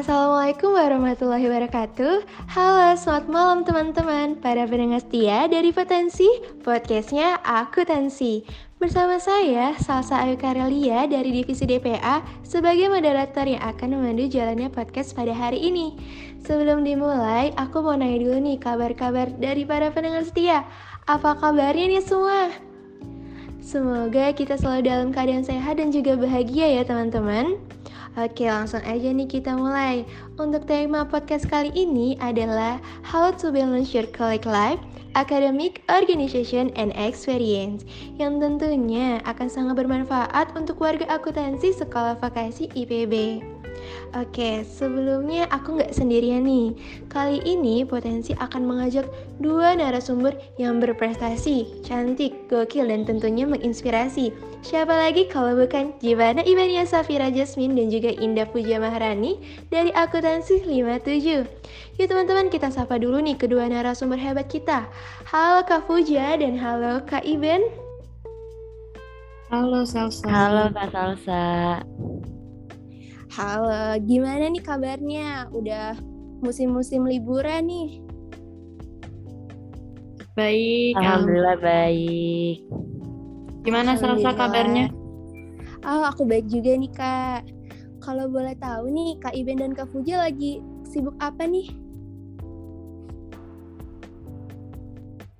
Assalamualaikum warahmatullahi wabarakatuh. Halo, selamat malam teman-teman. Para pendengar setia dari Potensi Podcastnya Aku Tensi. Bersama saya, Salsa Ayu Karelia dari Divisi DPA Sebagai moderator yang akan memandu jalannya podcast pada hari ini. Sebelum dimulai, aku mau nanya dulu nih kabar-kabar dari para pendengar setia. Apa kabarnya nih semua? Semoga kita selalu dalam keadaan sehat dan juga bahagia ya teman-teman Oke, langsung aja nih kita mulai. Untuk tema podcast kali ini adalah How to Balance Your College Life, Academic, Organization, and Experience yang tentunya akan sangat bermanfaat untuk warga akuntansi sekolah vokasi IPB. Oke, sebelumnya aku nggak sendirian nih. Kali ini potensi akan mengajak dua narasumber yang berprestasi, cantik, gokil, dan tentunya menginspirasi. Siapa lagi kalau bukan Jibana Ibania Safira Jasmine dan juga Indah Puja Maharani dari Akuntansi 57. Yuk teman-teman kita sapa dulu nih kedua narasumber hebat kita. Halo Kak Puja dan halo Kak Iben. Halo Salsa. Halo Kak Salsa. Halo, gimana nih kabarnya? Udah musim-musim liburan nih. Baik. Alhamdulillah baik. Gimana Salsa kabarnya? Oh, aku baik juga nih Kak. Kalau boleh tahu nih, Kak Iben dan Kak Fuja lagi sibuk apa nih?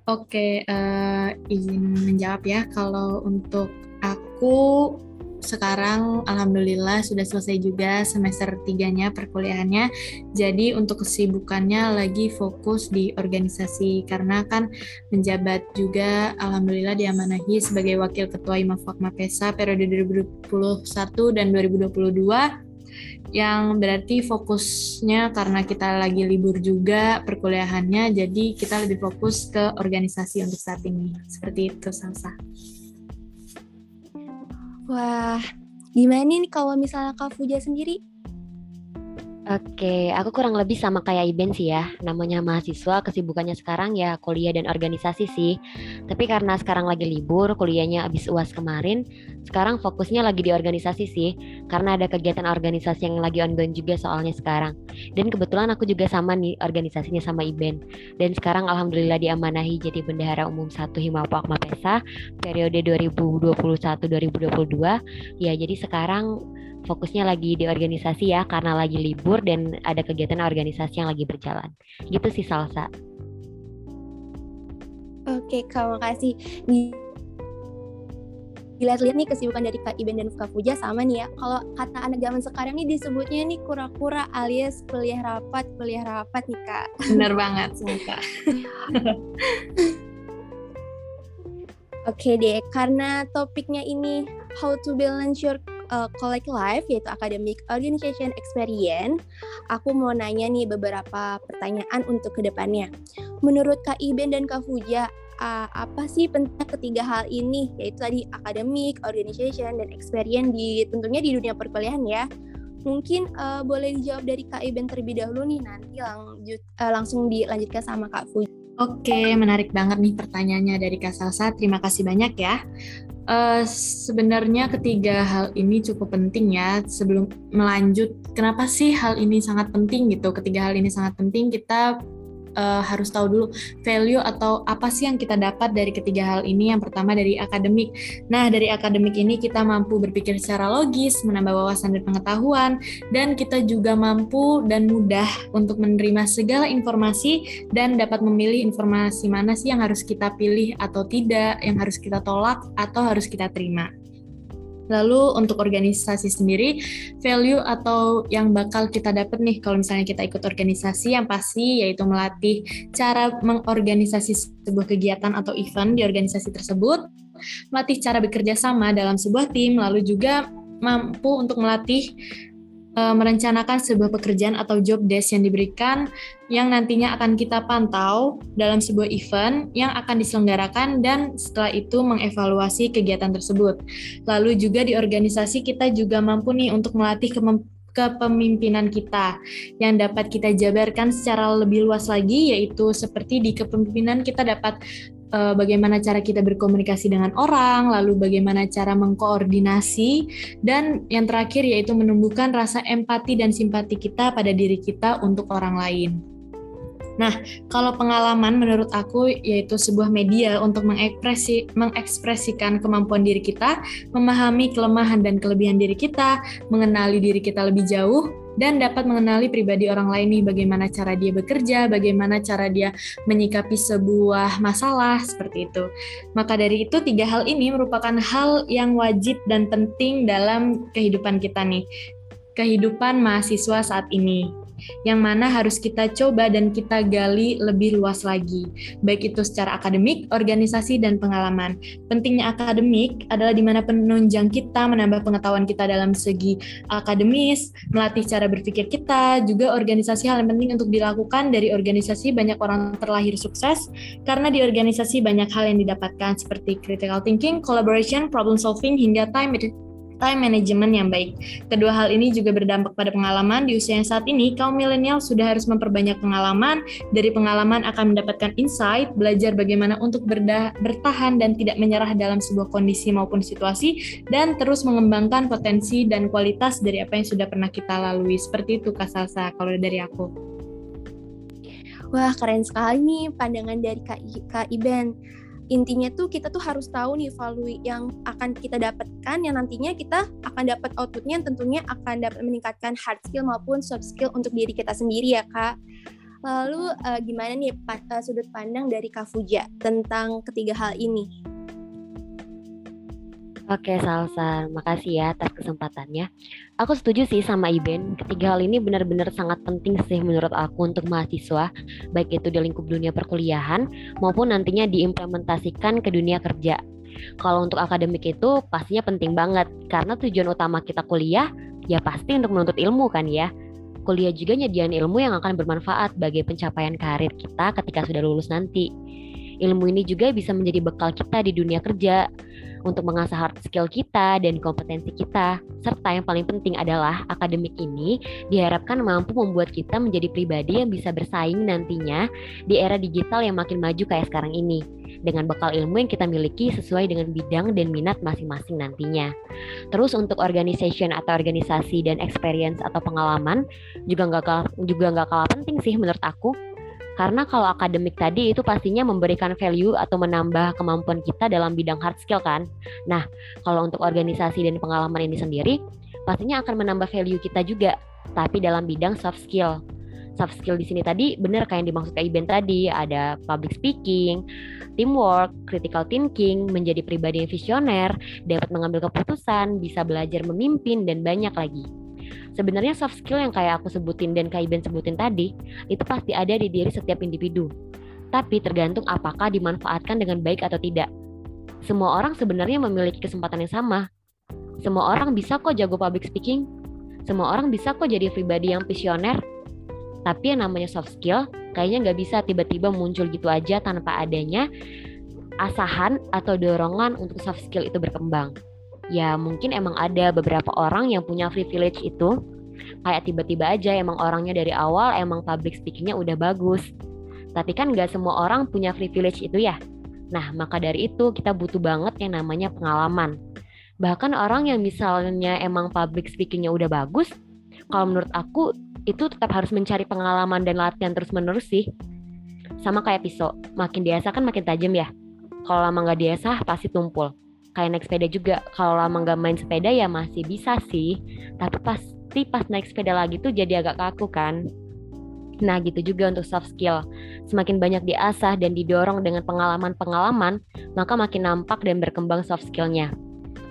Oke, uh, izin menjawab ya. Kalau untuk aku sekarang alhamdulillah sudah selesai juga semester tiganya perkuliahannya. Jadi untuk kesibukannya lagi fokus di organisasi karena kan menjabat juga alhamdulillah diamanahi sebagai wakil ketua IMAFAK MAPESA periode 2021 dan 2022 yang berarti fokusnya karena kita lagi libur juga perkuliahannya jadi kita lebih fokus ke organisasi untuk saat ini seperti itu Salsa. Wah, gimana nih kalau misalnya Kak Fuja sendiri? Oke, aku kurang lebih sama kayak Iben sih ya. Namanya mahasiswa, kesibukannya sekarang ya kuliah dan organisasi sih. Tapi karena sekarang lagi libur, kuliahnya habis UAS kemarin, sekarang fokusnya lagi di organisasi sih. Karena ada kegiatan organisasi yang lagi ongoing juga soalnya sekarang. Dan kebetulan aku juga sama nih organisasinya sama Iben. Dan sekarang alhamdulillah diamanahi jadi bendahara umum 1 Himapak Mapesa periode 2021-2022. Ya, jadi sekarang fokusnya lagi di organisasi ya karena lagi libur dan ada kegiatan organisasi yang lagi berjalan. Gitu sih Salsa. Oke, kak makasih. Dilihat-lihat nih kesibukan dari Kak Iben dan Kak Puja sama nih ya. Kalau kata anak zaman sekarang nih disebutnya nih kura-kura alias kuliah rapat, kuliah rapat nih Kak. Bener banget, Kak. Oke deh, karena topiknya ini how to balance your uh, collect life yaitu academic organization experience, aku mau nanya nih beberapa pertanyaan untuk ke depannya. Menurut Kak Iben dan Kak Fuja, uh, apa sih penting ketiga hal ini yaitu tadi academic, organization, dan experience di tentunya di dunia perkuliahan ya. Mungkin uh, boleh dijawab dari Kak Iben terlebih dahulu nih nanti uh, langsung dilanjutkan sama Kak Fuja. Oke, menarik banget nih pertanyaannya dari Kak Salsa. Terima kasih banyak ya. Uh, sebenarnya ketiga hal ini cukup penting ya sebelum melanjut. Kenapa sih hal ini sangat penting gitu? Ketiga hal ini sangat penting kita uh, harus tahu dulu value atau apa sih yang kita dapat dari ketiga hal ini. Yang pertama dari akademik. Nah, dari akademik ini kita mampu berpikir secara logis, menambah wawasan dan pengetahuan, dan kita juga mampu dan mudah untuk menerima segala informasi dan dapat memilih informasi mana sih yang harus kita pilih atau tidak, yang harus kita tolak atau harus kita terima. Lalu untuk organisasi sendiri, value atau yang bakal kita dapat nih kalau misalnya kita ikut organisasi yang pasti yaitu melatih cara mengorganisasi sebuah kegiatan atau event di organisasi tersebut, melatih cara bekerja sama dalam sebuah tim, lalu juga mampu untuk melatih uh, merencanakan sebuah pekerjaan atau job desk yang diberikan yang nantinya akan kita pantau dalam sebuah event yang akan diselenggarakan dan setelah itu mengevaluasi kegiatan tersebut. Lalu juga di organisasi kita juga mampu nih untuk melatih kepemimpinan kita yang dapat kita jabarkan secara lebih luas lagi yaitu seperti di kepemimpinan kita dapat uh, bagaimana cara kita berkomunikasi dengan orang, lalu bagaimana cara mengkoordinasi, dan yang terakhir yaitu menumbuhkan rasa empati dan simpati kita pada diri kita untuk orang lain. Nah, kalau pengalaman menurut aku yaitu sebuah media untuk mengekspresi, mengekspresikan kemampuan diri kita, memahami kelemahan dan kelebihan diri kita, mengenali diri kita lebih jauh, dan dapat mengenali pribadi orang lain nih bagaimana cara dia bekerja, bagaimana cara dia menyikapi sebuah masalah seperti itu. Maka dari itu tiga hal ini merupakan hal yang wajib dan penting dalam kehidupan kita nih. Kehidupan mahasiswa saat ini yang mana harus kita coba dan kita gali lebih luas lagi, baik itu secara akademik, organisasi, dan pengalaman. Pentingnya akademik adalah di mana penunjang kita menambah pengetahuan kita dalam segi akademis, melatih cara berpikir kita, juga organisasi hal yang penting untuk dilakukan dari organisasi banyak orang terlahir sukses, karena di organisasi banyak hal yang didapatkan seperti critical thinking, collaboration, problem solving, hingga time time management yang baik. Kedua hal ini juga berdampak pada pengalaman. Di usia yang saat ini, kaum milenial sudah harus memperbanyak pengalaman. Dari pengalaman akan mendapatkan insight, belajar bagaimana untuk bertahan dan tidak menyerah dalam sebuah kondisi maupun situasi, dan terus mengembangkan potensi dan kualitas dari apa yang sudah pernah kita lalui. Seperti itu, Kak Salsa, kalau dari aku. Wah, keren sekali nih pandangan dari Kak, Iben intinya tuh kita tuh harus tahu nih value yang akan kita dapatkan yang nantinya kita akan dapat outputnya yang tentunya akan dapat meningkatkan hard skill maupun soft skill untuk diri kita sendiri ya kak. Lalu uh, gimana nih uh, sudut pandang dari Kak Fuja tentang ketiga hal ini? Oke, Salsa. Makasih ya atas kesempatannya. Aku setuju sih sama Iben. Ketiga hal ini benar-benar sangat penting sih menurut aku untuk mahasiswa, baik itu di lingkup dunia perkuliahan maupun nantinya diimplementasikan ke dunia kerja. Kalau untuk akademik itu pastinya penting banget karena tujuan utama kita kuliah ya pasti untuk menuntut ilmu kan ya. Kuliah juga nyediain ilmu yang akan bermanfaat bagi pencapaian karir kita ketika sudah lulus nanti. Ilmu ini juga bisa menjadi bekal kita di dunia kerja untuk mengasah hard skill kita dan kompetensi kita. Serta yang paling penting adalah akademik ini diharapkan mampu membuat kita menjadi pribadi yang bisa bersaing nantinya di era digital yang makin maju kayak sekarang ini dengan bekal ilmu yang kita miliki sesuai dengan bidang dan minat masing-masing nantinya. Terus untuk organization atau organisasi dan experience atau pengalaman juga nggak juga nggak kalah penting sih menurut aku karena kalau akademik tadi itu pastinya memberikan value atau menambah kemampuan kita dalam bidang hard skill kan. Nah, kalau untuk organisasi dan pengalaman ini sendiri, pastinya akan menambah value kita juga, tapi dalam bidang soft skill. Soft skill di sini tadi benar kayak yang dimaksud kayak Iben tadi, ada public speaking, teamwork, critical thinking, menjadi pribadi yang visioner, dapat mengambil keputusan, bisa belajar memimpin, dan banyak lagi sebenarnya soft skill yang kayak aku sebutin dan kayak Ben sebutin tadi itu pasti ada di diri setiap individu. Tapi tergantung apakah dimanfaatkan dengan baik atau tidak. Semua orang sebenarnya memiliki kesempatan yang sama. Semua orang bisa kok jago public speaking. Semua orang bisa kok jadi pribadi yang visioner. Tapi yang namanya soft skill kayaknya nggak bisa tiba-tiba muncul gitu aja tanpa adanya asahan atau dorongan untuk soft skill itu berkembang ya mungkin emang ada beberapa orang yang punya privilege itu. Kayak tiba-tiba aja emang orangnya dari awal emang public speakingnya udah bagus. Tapi kan nggak semua orang punya privilege itu ya. Nah maka dari itu kita butuh banget yang namanya pengalaman. Bahkan orang yang misalnya emang public speakingnya udah bagus kalau menurut aku itu tetap harus mencari pengalaman dan latihan terus menerus sih. Sama kayak pisau makin diasah kan makin tajam ya. Kalau lama nggak diasah pasti tumpul kayak naik sepeda juga kalau lama nggak main sepeda ya masih bisa sih tapi pasti pas naik sepeda lagi tuh jadi agak kaku kan Nah gitu juga untuk soft skill. Semakin banyak diasah dan didorong dengan pengalaman-pengalaman, maka makin nampak dan berkembang soft skillnya.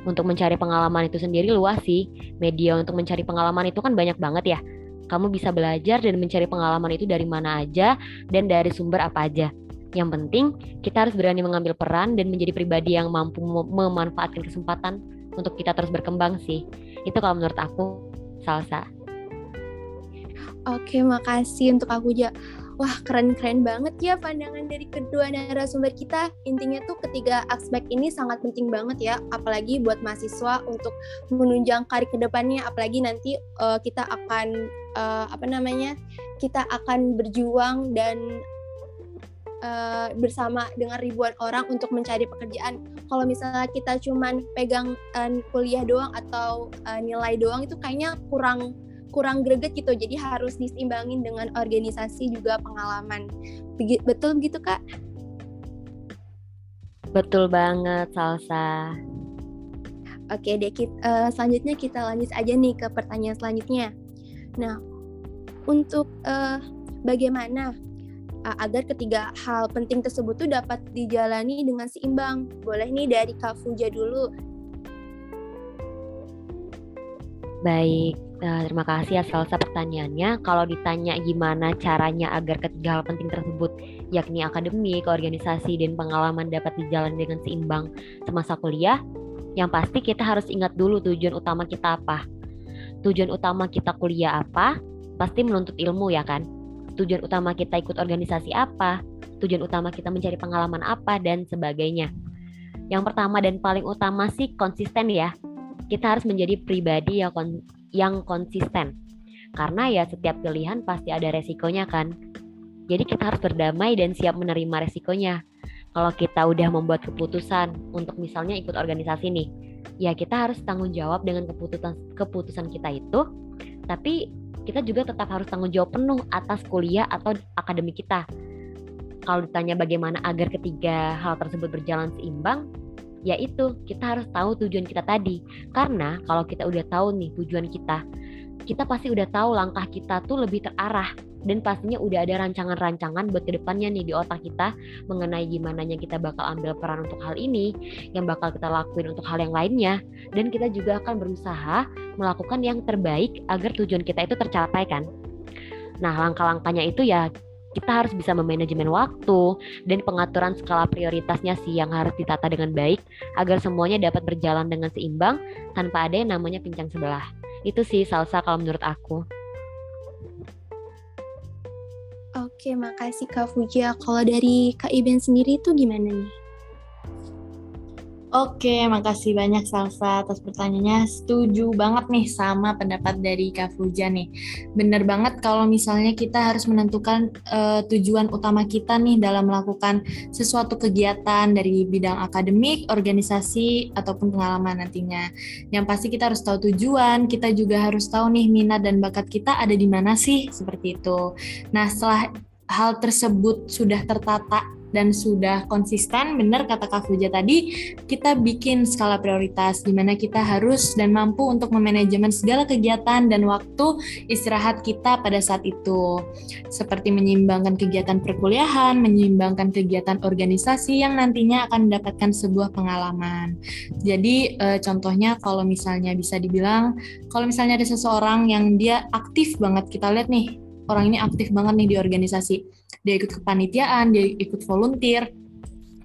Untuk mencari pengalaman itu sendiri luas sih. Media untuk mencari pengalaman itu kan banyak banget ya. Kamu bisa belajar dan mencari pengalaman itu dari mana aja dan dari sumber apa aja. Yang penting kita harus berani mengambil peran dan menjadi pribadi yang mampu memanfaatkan kesempatan untuk kita terus berkembang sih. Itu kalau menurut aku salsa. Oke, makasih untuk aku juga. Wah, keren-keren banget ya pandangan dari kedua narasumber kita. Intinya tuh ketiga aspek ini sangat penting banget ya, apalagi buat mahasiswa untuk menunjang karir ke depannya, apalagi nanti uh, kita akan uh, apa namanya, kita akan berjuang dan uh, bersama dengan ribuan orang untuk mencari pekerjaan. Kalau misalnya kita cuman pegang uh, kuliah doang atau uh, nilai doang itu kayaknya kurang kurang greget gitu. Jadi harus diseimbangin dengan organisasi juga pengalaman. Begi betul begitu kak? Betul banget Salsa. Oke deh, kita, uh, selanjutnya kita lanjut aja nih ke pertanyaan selanjutnya. Nah, untuk uh, bagaimana uh, agar ketiga hal penting tersebut tuh dapat dijalani dengan seimbang. Boleh nih dari Kak Fuja dulu. Baik, uh, terima kasih ya Salsa pertanyaannya. Kalau ditanya gimana caranya agar ketiga hal penting tersebut, yakni akademik, organisasi, dan pengalaman dapat dijalani dengan seimbang semasa kuliah, yang pasti kita harus ingat dulu tujuan utama kita apa. Tujuan utama kita kuliah apa? Pasti menuntut ilmu ya kan? Tujuan utama kita ikut organisasi apa, tujuan utama kita mencari pengalaman apa, dan sebagainya. Yang pertama dan paling utama sih konsisten ya. Kita harus menjadi pribadi yang, kon yang konsisten. Karena ya setiap pilihan pasti ada resikonya kan. Jadi kita harus berdamai dan siap menerima resikonya. Kalau kita udah membuat keputusan untuk misalnya ikut organisasi nih, ya kita harus tanggung jawab dengan keputusan keputusan kita itu. Tapi kita juga tetap harus tanggung jawab penuh atas kuliah atau akademik kita. Kalau ditanya bagaimana agar ketiga hal tersebut berjalan seimbang, yaitu kita harus tahu tujuan kita tadi. Karena kalau kita udah tahu nih tujuan kita, kita pasti udah tahu langkah kita tuh lebih terarah dan pastinya udah ada rancangan-rancangan buat ke depannya nih di otak kita mengenai gimana kita bakal ambil peran untuk hal ini, yang bakal kita lakuin untuk hal yang lainnya, dan kita juga akan berusaha melakukan yang terbaik agar tujuan kita itu tercapai kan. Nah langkah-langkahnya itu ya kita harus bisa memanajemen waktu dan pengaturan skala prioritasnya sih yang harus ditata dengan baik agar semuanya dapat berjalan dengan seimbang tanpa ada yang namanya pincang sebelah. Itu sih salsa kalau menurut aku. Oke, makasih Kak Fuja. Kalau dari Kak Iben sendiri itu gimana nih? Oke, makasih banyak Salsa atas pertanyaannya. Setuju banget nih sama pendapat dari Kak Fuja nih. Bener banget kalau misalnya kita harus menentukan uh, tujuan utama kita nih dalam melakukan sesuatu kegiatan dari bidang akademik, organisasi, ataupun pengalaman nantinya. Yang pasti kita harus tahu tujuan, kita juga harus tahu nih minat dan bakat kita ada di mana sih, seperti itu. Nah, setelah hal tersebut sudah tertata dan sudah konsisten, benar kata Kak Fuja tadi, kita bikin skala prioritas di mana kita harus dan mampu untuk memanajemen segala kegiatan dan waktu istirahat kita pada saat itu. Seperti menyeimbangkan kegiatan perkuliahan, menyeimbangkan kegiatan organisasi yang nantinya akan mendapatkan sebuah pengalaman. Jadi e, contohnya kalau misalnya bisa dibilang, kalau misalnya ada seseorang yang dia aktif banget, kita lihat nih, orang ini aktif banget nih di organisasi dia ikut kepanitiaan, dia ikut volunteer,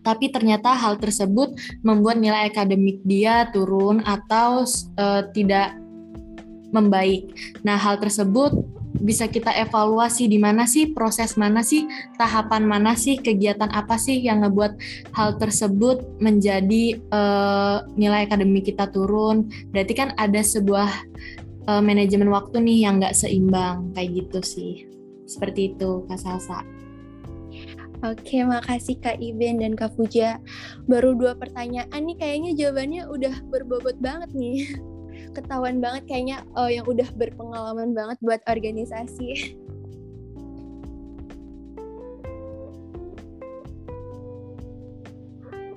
tapi ternyata hal tersebut membuat nilai akademik dia turun atau uh, tidak membaik. Nah, hal tersebut bisa kita evaluasi di mana sih proses mana sih tahapan mana sih kegiatan apa sih yang ngebuat hal tersebut menjadi uh, nilai akademik kita turun berarti kan ada sebuah uh, manajemen waktu nih yang nggak seimbang kayak gitu sih seperti itu Kak Salsa. Oke, makasih Kak Iben dan Kak Fuja. Baru dua pertanyaan nih kayaknya jawabannya udah berbobot banget nih. Ketahuan banget kayaknya oh, yang udah berpengalaman banget buat organisasi.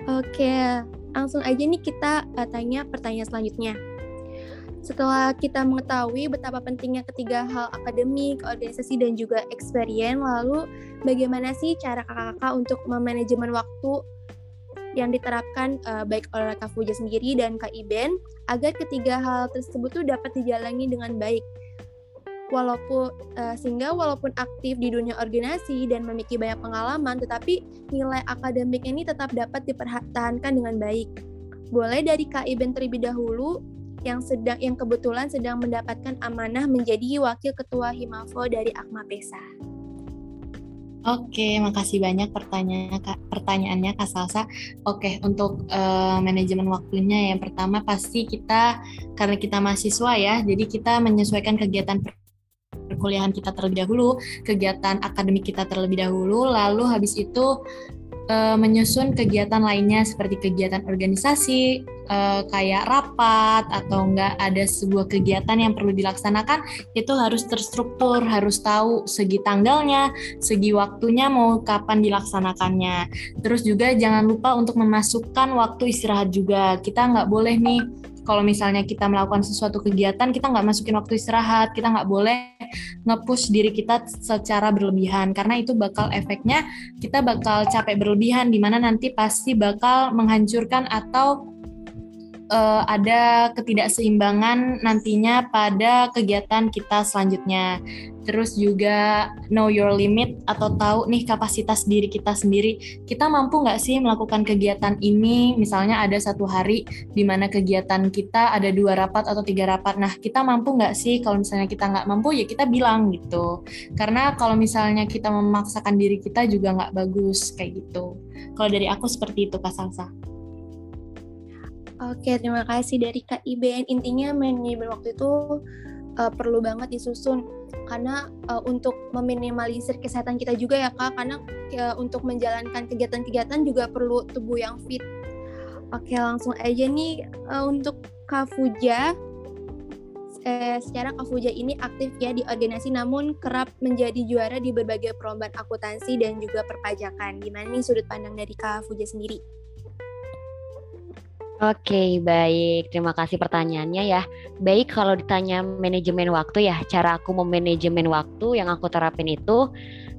Oke, langsung aja nih kita uh, tanya pertanyaan selanjutnya. Setelah kita mengetahui betapa pentingnya ketiga hal akademik, organisasi, dan juga experience, lalu bagaimana sih cara kakak-kakak untuk memanajemen waktu yang diterapkan uh, baik oleh Kak Fuja sendiri dan Kak Iben agar ketiga hal tersebut tuh dapat dijalani dengan baik. Walaupun uh, sehingga walaupun aktif di dunia organisasi dan memiliki banyak pengalaman, tetapi nilai akademik ini tetap dapat dipertahankan dengan baik. Boleh dari Kak Iben terlebih dahulu yang sedang yang kebetulan sedang mendapatkan amanah menjadi wakil ketua Himafo dari Akma Pesa. Oke, makasih banyak pertanyaannya Kak, pertanyaannya Kak Salsa. Oke, untuk uh, manajemen waktunya yang pertama pasti kita karena kita mahasiswa ya, jadi kita menyesuaikan kegiatan perkuliahan kita terlebih dahulu, kegiatan akademik kita terlebih dahulu, lalu habis itu uh, menyusun kegiatan lainnya seperti kegiatan organisasi uh, kayak rapat atau enggak ada sebuah kegiatan yang perlu dilaksanakan itu harus terstruktur harus tahu segi tanggalnya segi waktunya mau kapan dilaksanakannya. Terus juga jangan lupa untuk memasukkan waktu istirahat juga. Kita nggak boleh nih kalau misalnya kita melakukan sesuatu kegiatan kita nggak masukin waktu istirahat kita nggak boleh nge-push diri kita secara berlebihan. Karena itu bakal efeknya kita bakal capek berlebihan di mana nanti pasti bakal menghancurkan atau uh, ada ketidakseimbangan nantinya pada kegiatan kita selanjutnya. Terus juga know your limit atau tahu nih kapasitas diri kita sendiri. Kita mampu nggak sih melakukan kegiatan ini? Misalnya ada satu hari di mana kegiatan kita ada dua rapat atau tiga rapat. Nah kita mampu nggak sih? Kalau misalnya kita nggak mampu ya kita bilang gitu. Karena kalau misalnya kita memaksakan diri kita juga nggak bagus kayak gitu. Kalau dari aku seperti itu Kak Salsa. Oke, terima kasih dari Kak IBN. Intinya manajemen waktu itu uh, perlu banget disusun karena uh, untuk meminimalisir kesehatan kita juga ya Kak, karena uh, untuk menjalankan kegiatan-kegiatan juga perlu tubuh yang fit. Oke, langsung aja nih uh, untuk Kak Fuja. Eh, secara Kak Fuja ini aktif ya di organisasi namun kerap menjadi juara di berbagai perlombaan akuntansi dan juga perpajakan. Gimana nih sudut pandang dari Kak Fuja sendiri? Oke, baik. Terima kasih pertanyaannya ya. Baik, kalau ditanya manajemen waktu ya, cara aku memanajemen waktu yang aku terapin itu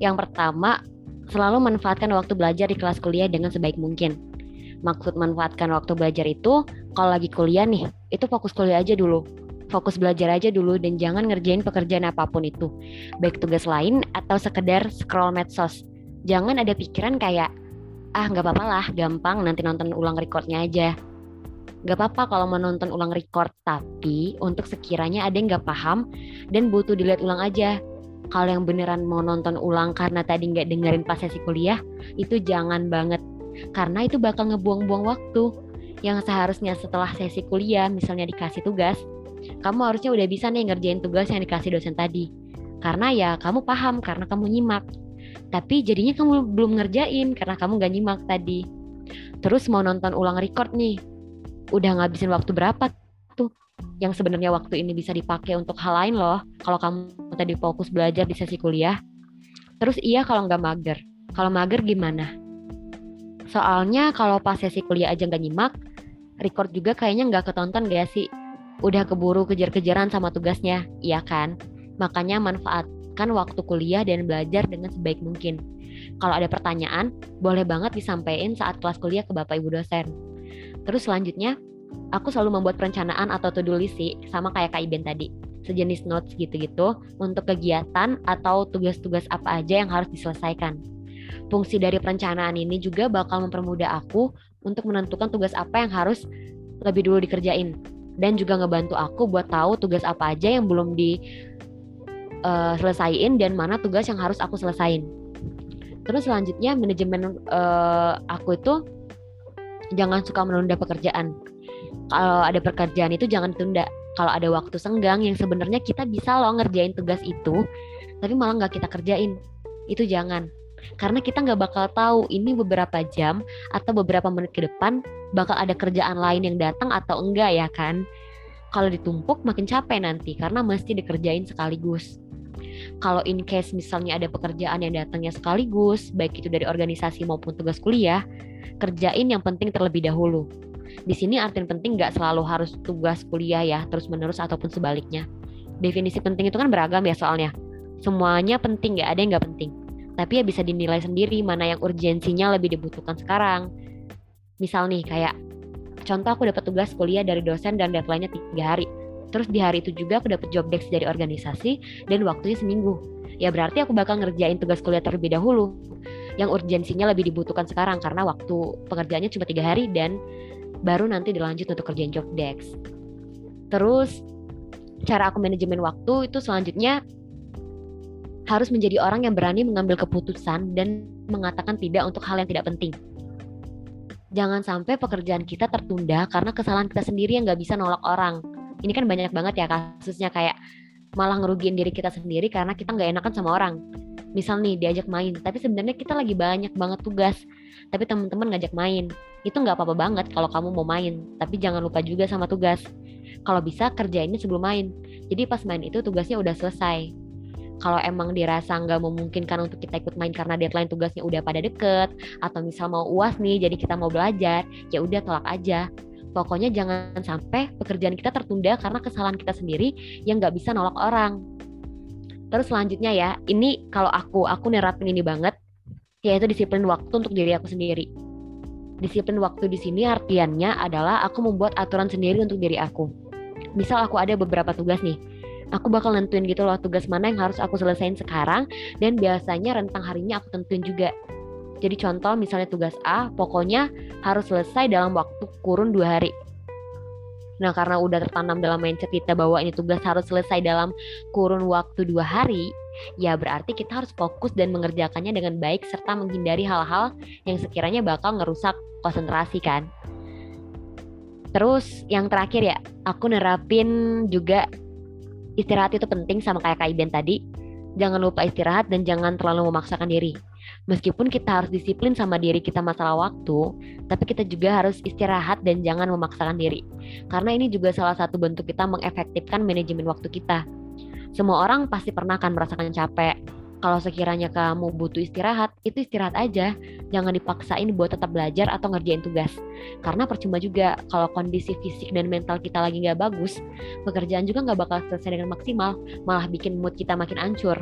yang pertama selalu manfaatkan waktu belajar di kelas kuliah dengan sebaik mungkin. Maksud manfaatkan waktu belajar itu kalau lagi kuliah nih, itu fokus kuliah aja dulu. Fokus belajar aja dulu dan jangan ngerjain pekerjaan apa pun itu. Baik tugas lain atau sekedar scroll medsos. Jangan ada pikiran kayak, ah nggak apa-apa lah, gampang nanti nonton ulang recordnya aja Gak apa-apa kalau menonton ulang record, tapi untuk sekiranya ada yang gak paham dan butuh dilihat ulang aja. Kalau yang beneran mau nonton ulang karena tadi nggak dengerin pas sesi kuliah, itu jangan banget. Karena itu bakal ngebuang-buang waktu. Yang seharusnya setelah sesi kuliah, misalnya dikasih tugas, kamu harusnya udah bisa nih ngerjain tugas yang dikasih dosen tadi. Karena ya kamu paham, karena kamu nyimak. Tapi jadinya kamu belum ngerjain karena kamu gak nyimak tadi. Terus mau nonton ulang record nih, udah ngabisin waktu berapa tuh yang sebenarnya waktu ini bisa dipakai untuk hal lain loh kalau kamu tadi fokus belajar di sesi kuliah. Terus iya kalau nggak mager. Kalau mager gimana? Soalnya kalau pas sesi kuliah aja nggak nyimak record juga kayaknya nggak ketonton gak sih? Udah keburu kejar-kejaran sama tugasnya iya kan? Makanya manfaatkan waktu kuliah dan belajar dengan sebaik mungkin. Kalau ada pertanyaan boleh banget disampaikan saat kelas kuliah ke bapak ibu dosen Terus selanjutnya, aku selalu membuat perencanaan atau to-do list sih, sama kayak Kak Iben tadi. Sejenis notes gitu-gitu untuk kegiatan atau tugas-tugas apa aja yang harus diselesaikan. Fungsi dari perencanaan ini juga bakal mempermudah aku untuk menentukan tugas apa yang harus lebih dulu dikerjain dan juga ngebantu aku buat tahu tugas apa aja yang belum di uh, selesaiin dan mana tugas yang harus aku selesain. Terus selanjutnya manajemen uh, aku itu jangan suka menunda pekerjaan. Kalau ada pekerjaan itu jangan tunda. Kalau ada waktu senggang yang sebenarnya kita bisa loh ngerjain tugas itu, tapi malah nggak kita kerjain. Itu jangan. Karena kita nggak bakal tahu ini beberapa jam atau beberapa menit ke depan bakal ada kerjaan lain yang datang atau enggak ya kan. Kalau ditumpuk makin capek nanti karena mesti dikerjain sekaligus. Kalau in case misalnya ada pekerjaan yang datangnya sekaligus, baik itu dari organisasi maupun tugas kuliah, kerjain yang penting terlebih dahulu. Di sini artinya penting nggak selalu harus tugas kuliah ya, terus menerus ataupun sebaliknya. Definisi penting itu kan beragam ya soalnya. Semuanya penting ya, ada yang nggak penting. Tapi ya bisa dinilai sendiri mana yang urgensinya lebih dibutuhkan sekarang. Misal nih kayak contoh aku dapat tugas kuliah dari dosen dan deadline-nya tiga hari. Terus di hari itu juga aku dapat job desk dari organisasi dan waktunya seminggu. Ya berarti aku bakal ngerjain tugas kuliah terlebih dahulu yang urgensinya lebih dibutuhkan sekarang karena waktu pekerjaannya cuma tiga hari dan baru nanti dilanjut untuk kerjaan job desk. Terus cara aku manajemen waktu itu selanjutnya harus menjadi orang yang berani mengambil keputusan dan mengatakan tidak untuk hal yang tidak penting. Jangan sampai pekerjaan kita tertunda karena kesalahan kita sendiri yang nggak bisa nolak orang. Ini kan banyak banget ya kasusnya kayak malah ngerugiin diri kita sendiri karena kita nggak enakan sama orang. Misal nih diajak main tapi sebenarnya kita lagi banyak banget tugas tapi teman-teman ngajak main. Itu nggak apa-apa banget kalau kamu mau main tapi jangan lupa juga sama tugas. Kalau bisa kerjainnya sebelum main. Jadi pas main itu tugasnya udah selesai. Kalau emang dirasa nggak memungkinkan untuk kita ikut main karena deadline tugasnya udah pada deket atau misal mau uas nih jadi kita mau belajar ya udah tolak aja pokoknya jangan sampai pekerjaan kita tertunda karena kesalahan kita sendiri yang nggak bisa nolak orang Terus selanjutnya ya, ini kalau aku, aku nerapin ini banget, yaitu disiplin waktu untuk diri aku sendiri. Disiplin waktu di sini artiannya adalah aku membuat aturan sendiri untuk diri aku. Misal aku ada beberapa tugas nih, aku bakal nentuin gitu loh tugas mana yang harus aku selesaiin sekarang dan biasanya rentang harinya aku tentuin juga. Jadi contoh misalnya tugas A, pokoknya harus selesai dalam waktu kurun dua hari Nah, karena udah tertanam dalam mindset kita bahwa ini tugas harus selesai dalam kurun waktu dua hari, ya berarti kita harus fokus dan mengerjakannya dengan baik serta menghindari hal-hal yang sekiranya bakal ngerusak konsentrasi kan. Terus yang terakhir ya, aku nerapin juga istirahat itu penting sama kayak Kak Iben tadi. Jangan lupa istirahat dan jangan terlalu memaksakan diri meskipun kita harus disiplin sama diri kita masalah waktu, tapi kita juga harus istirahat dan jangan memaksakan diri. Karena ini juga salah satu bentuk kita mengefektifkan manajemen waktu kita. Semua orang pasti pernah kan merasakan capek. Kalau sekiranya kamu butuh istirahat, itu istirahat aja. Jangan dipaksain buat tetap belajar atau ngerjain tugas. Karena percuma juga kalau kondisi fisik dan mental kita lagi nggak bagus, pekerjaan juga nggak bakal selesai dengan maksimal, malah bikin mood kita makin ancur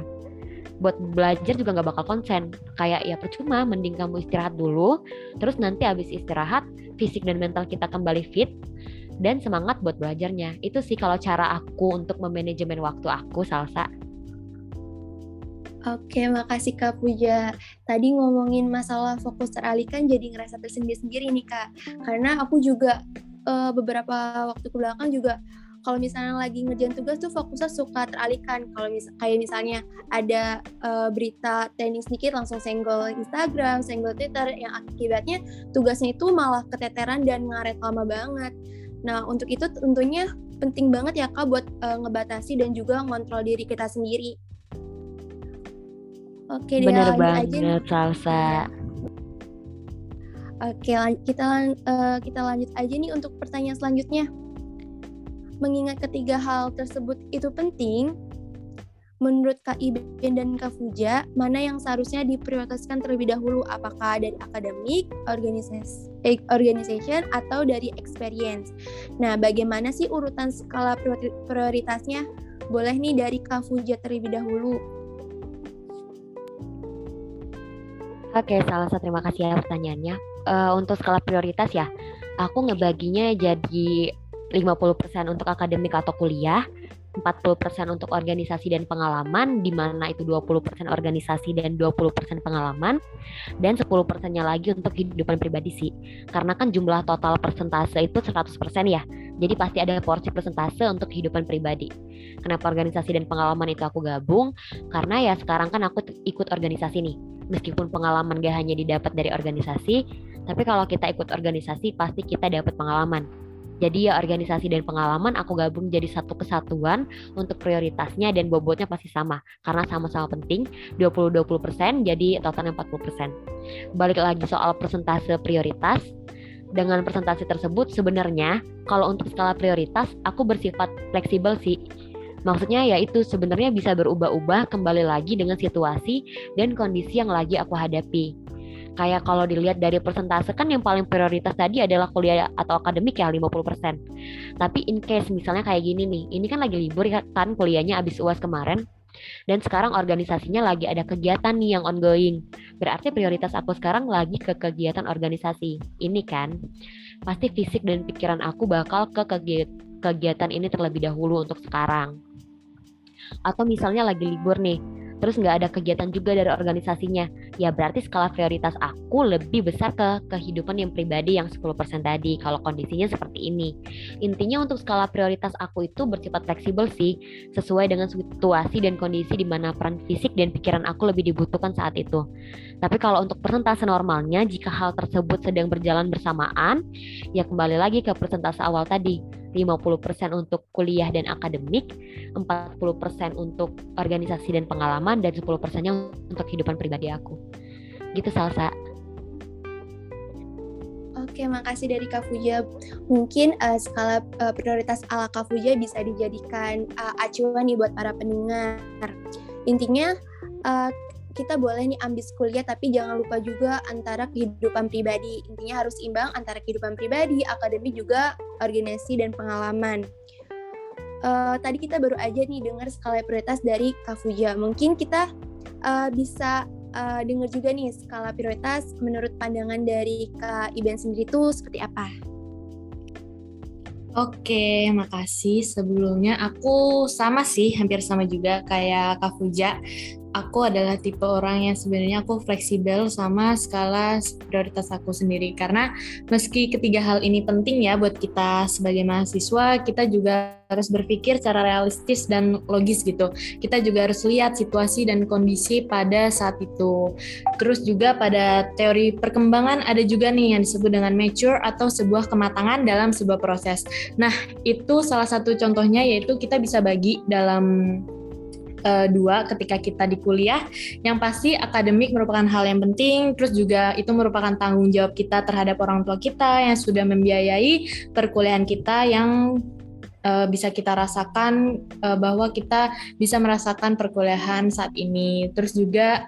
buat belajar juga nggak bakal konsen kayak ya percuma mending kamu istirahat dulu terus nanti habis istirahat fisik dan mental kita kembali fit dan semangat buat belajarnya itu sih kalau cara aku untuk memanajemen waktu aku salsa Oke, makasih Kak Puja. Tadi ngomongin masalah fokus teralihkan jadi ngerasa tersendiri-sendiri nih Kak. Karena aku juga uh, beberapa waktu ke belakang juga kalau misalnya lagi ngerjain tugas tuh fokusnya suka teralihkan kalau mis kayak misalnya ada uh, berita trending sedikit langsung senggol Instagram, senggol Twitter yang akibatnya tugasnya itu malah keteteran dan ngaret lama banget. Nah untuk itu tentunya penting banget ya kak buat uh, ngebatasi dan juga ngontrol diri kita sendiri. Oke, bener banget aja salsa. Oke, kita uh, kita lanjut aja nih untuk pertanyaan selanjutnya. Mengingat ketiga hal tersebut itu penting, menurut Kak Iben dan Kak Fuja, mana yang seharusnya diprioritaskan terlebih dahulu? Apakah dari akademik, eh, organization, atau dari experience? Nah, bagaimana sih urutan skala prioritasnya? Boleh nih dari Kak Fuja terlebih dahulu. Oke, salah satu terima kasih ya pertanyaannya. Uh, untuk skala prioritas ya, aku ngebaginya jadi 50% untuk akademik atau kuliah, 40% untuk organisasi dan pengalaman, di mana itu 20% organisasi dan 20% pengalaman, dan 10%-nya lagi untuk kehidupan pribadi sih. Karena kan jumlah total persentase itu 100% ya, jadi pasti ada porsi persentase untuk kehidupan pribadi. Kenapa organisasi dan pengalaman itu aku gabung? Karena ya sekarang kan aku ikut organisasi nih. Meskipun pengalaman gak hanya didapat dari organisasi, tapi kalau kita ikut organisasi pasti kita dapat pengalaman jadi ya organisasi dan pengalaman aku gabung jadi satu kesatuan untuk prioritasnya dan bobotnya pasti sama. Karena sama-sama penting 20-20% jadi totalnya 40%. Balik lagi soal persentase prioritas. Dengan persentase tersebut sebenarnya kalau untuk skala prioritas aku bersifat fleksibel sih. Maksudnya yaitu sebenarnya bisa berubah-ubah kembali lagi dengan situasi dan kondisi yang lagi aku hadapi kayak kalau dilihat dari persentase kan yang paling prioritas tadi adalah kuliah atau akademik ya 50%. Tapi in case misalnya kayak gini nih, ini kan lagi libur ya, kan kuliahnya habis UAS kemarin dan sekarang organisasinya lagi ada kegiatan nih yang ongoing. Berarti prioritas aku sekarang lagi ke kegiatan organisasi. Ini kan pasti fisik dan pikiran aku bakal ke kegiatan ini terlebih dahulu untuk sekarang. Atau misalnya lagi libur nih, terus nggak ada kegiatan juga dari organisasinya, ya berarti skala prioritas aku lebih besar ke kehidupan yang pribadi yang 10% tadi kalau kondisinya seperti ini. Intinya untuk skala prioritas aku itu bersifat fleksibel sih, sesuai dengan situasi dan kondisi di mana peran fisik dan pikiran aku lebih dibutuhkan saat itu. Tapi kalau untuk persentase normalnya, jika hal tersebut sedang berjalan bersamaan, ya kembali lagi ke persentase awal tadi, 50% untuk kuliah dan akademik, 40% untuk organisasi dan pengalaman, dan 10%-nya untuk kehidupan pribadi aku. Gitu Salsa. Oke, makasih dari Kak Fuja. Mungkin uh, skala uh, prioritas ala Kak Fuja bisa dijadikan uh, acuan nih buat para pendengar. Intinya uh, kita boleh nih ambis kuliah tapi jangan lupa juga antara kehidupan pribadi. Intinya harus imbang antara kehidupan pribadi, akademik juga organisasi dan pengalaman. Uh, tadi kita baru aja nih dengar skala prioritas dari Kak Fuja. Mungkin kita uh, bisa uh, dengar juga nih skala prioritas menurut pandangan dari Kak Iben sendiri itu seperti apa? Oke, makasih. Sebelumnya aku sama sih, hampir sama juga kayak Kak Fuja aku adalah tipe orang yang sebenarnya aku fleksibel sama skala prioritas aku sendiri. Karena meski ketiga hal ini penting ya buat kita sebagai mahasiswa kita juga harus berpikir secara realistis dan logis gitu. Kita juga harus lihat situasi dan kondisi pada saat itu. Terus juga pada teori perkembangan ada juga nih yang disebut dengan mature atau sebuah kematangan dalam sebuah proses. Nah itu salah satu contohnya yaitu kita bisa bagi dalam uh, dua ketika kita di kuliah yang pasti akademik merupakan hal yang penting terus juga itu merupakan tanggung jawab kita terhadap orang tua kita yang sudah membiayai perkuliahan kita yang uh, bisa kita rasakan uh, bahwa kita bisa merasakan perkuliahan saat ini. Terus juga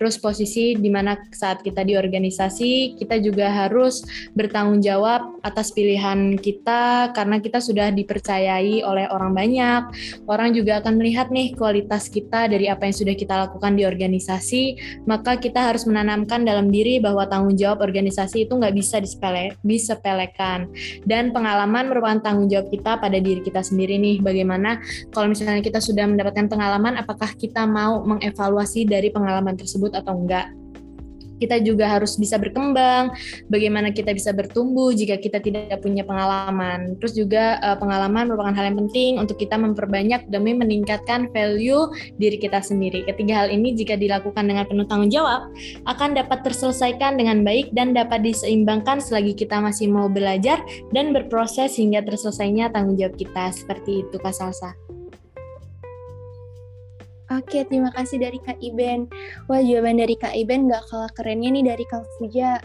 Terus posisi di mana saat kita di organisasi, kita juga harus bertanggung jawab atas pilihan kita karena kita sudah dipercayai oleh orang banyak. Orang juga akan melihat nih kualitas kita dari apa yang sudah kita lakukan di organisasi, maka kita harus menanamkan dalam diri bahwa tanggung jawab organisasi itu nggak bisa disepele, disepelekan. Dan pengalaman merupakan tanggung jawab kita pada diri kita sendiri nih. Bagaimana kalau misalnya kita sudah mendapatkan pengalaman, apakah kita mau mengevaluasi dari pengalaman tersebut tersebut atau enggak kita juga harus bisa berkembang, bagaimana kita bisa bertumbuh jika kita tidak punya pengalaman. Terus juga uh, pengalaman merupakan hal yang penting untuk kita memperbanyak demi meningkatkan value diri kita sendiri. Ketiga hal ini jika dilakukan dengan penuh tanggung jawab akan dapat terselesaikan dengan baik dan dapat diseimbangkan selagi kita masih mau belajar dan berproses hingga terselesainya tanggung jawab kita. Seperti itu Kak Salsa. Oke, terima kasih dari Kak Iben. Wah, jawaban dari Kak Iben gak kalah kerennya nih dari Kak Fuja.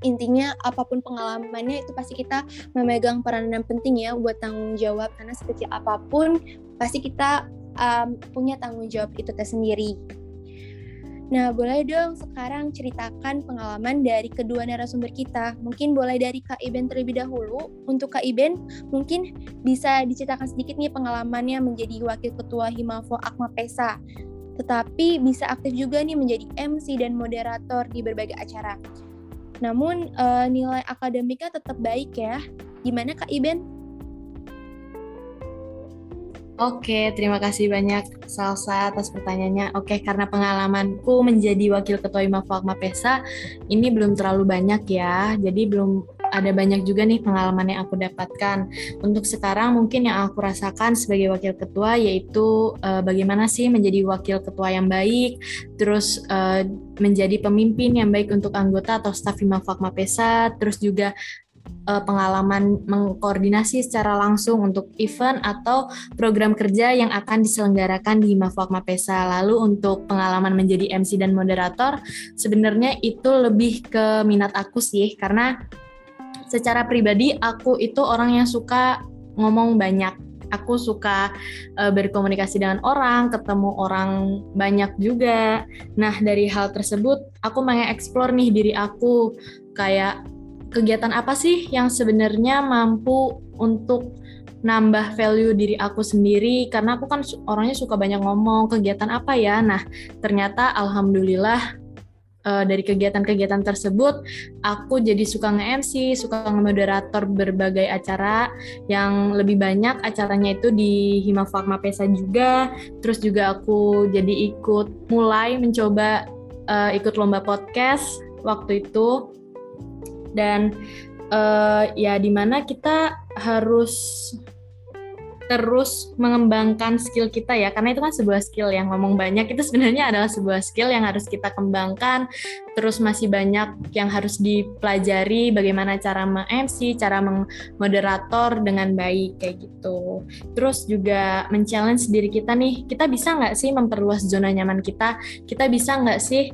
Intinya, apa pun pengalamannya itu pasti kita memegang peranan penting ya buat tanggung jawab. Karena sekecil apa pun, pasti kita um, punya tanggung jawab itu tersendiri. Nah, boleh dong sekarang ceritakan pengalaman dari kedua narasumber kita. Mungkin boleh dari Kak Iben terlebih dahulu. Untuk Kak Iben, mungkin bisa diceritakan sedikit nih pengalamannya menjadi Wakil Ketua Himafo Akma Pesa. Tetapi bisa aktif juga nih menjadi MC dan moderator di berbagai acara. Namun uh, nilai akademiknya tetap baik ya. Gimana Kak Iben? Oke, terima kasih banyak Salsa atas pertanyaannya. Oke, karena pengalamanku menjadi wakil ketua IMA Fakma Pesa ini belum terlalu banyak ya. Jadi belum ada banyak juga nih pengalaman yang aku dapatkan. Untuk sekarang mungkin yang aku rasakan sebagai wakil ketua yaitu uh, bagaimana sih menjadi wakil ketua yang baik, terus uh, menjadi pemimpin yang baik untuk anggota atau staf IMA Fakma Pesa, terus juga uh, pengalaman mengkoordinasi secara langsung untuk event atau program kerja yang akan diselenggarakan di Mafwak Mapesa. Lalu untuk pengalaman menjadi MC dan moderator, sebenarnya itu lebih ke minat aku sih, karena secara pribadi aku itu orang yang suka ngomong banyak. Aku suka uh, berkomunikasi dengan orang, ketemu orang banyak juga. Nah, dari hal tersebut, aku mengeksplor nih diri aku, kayak kegiatan apa sih yang sebenarnya mampu untuk nambah value diri aku sendiri? Karena aku kan orangnya suka banyak ngomong kegiatan apa ya? Nah ternyata alhamdulillah uh, dari kegiatan-kegiatan tersebut aku jadi suka nge-MC, suka nge-moderator berbagai acara. Yang lebih banyak acaranya itu di Hima Fakma Pesa juga. Terus juga aku jadi ikut mulai mencoba uh, ikut lomba podcast waktu itu dan uh, ya di mana kita harus terus mengembangkan skill kita ya karena itu kan sebuah skill yang ngomong banyak itu sebenarnya adalah sebuah skill yang harus kita kembangkan terus masih banyak yang harus dipelajari bagaimana cara meng-MC, cara mengmoderator dengan baik kayak gitu. Terus juga men-challenge diri kita nih, kita bisa nggak sih memperluas zona nyaman kita? Kita bisa nggak sih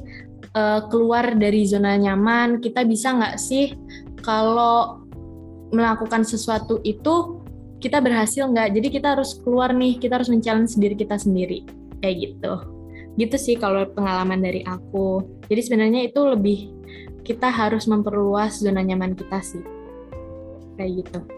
uh, keluar dari zona nyaman? Kita bisa nggak sih kalau melakukan sesuatu itu kita berhasil nggak? Jadi kita harus keluar nih kita harus mencalon sendiri kita sendiri. Kayak gitu. Gitu sih kalau pengalaman dari aku. Jadi sebenarnya itu lebih kita harus memperluas zona nyaman kita sih. Kayak gitu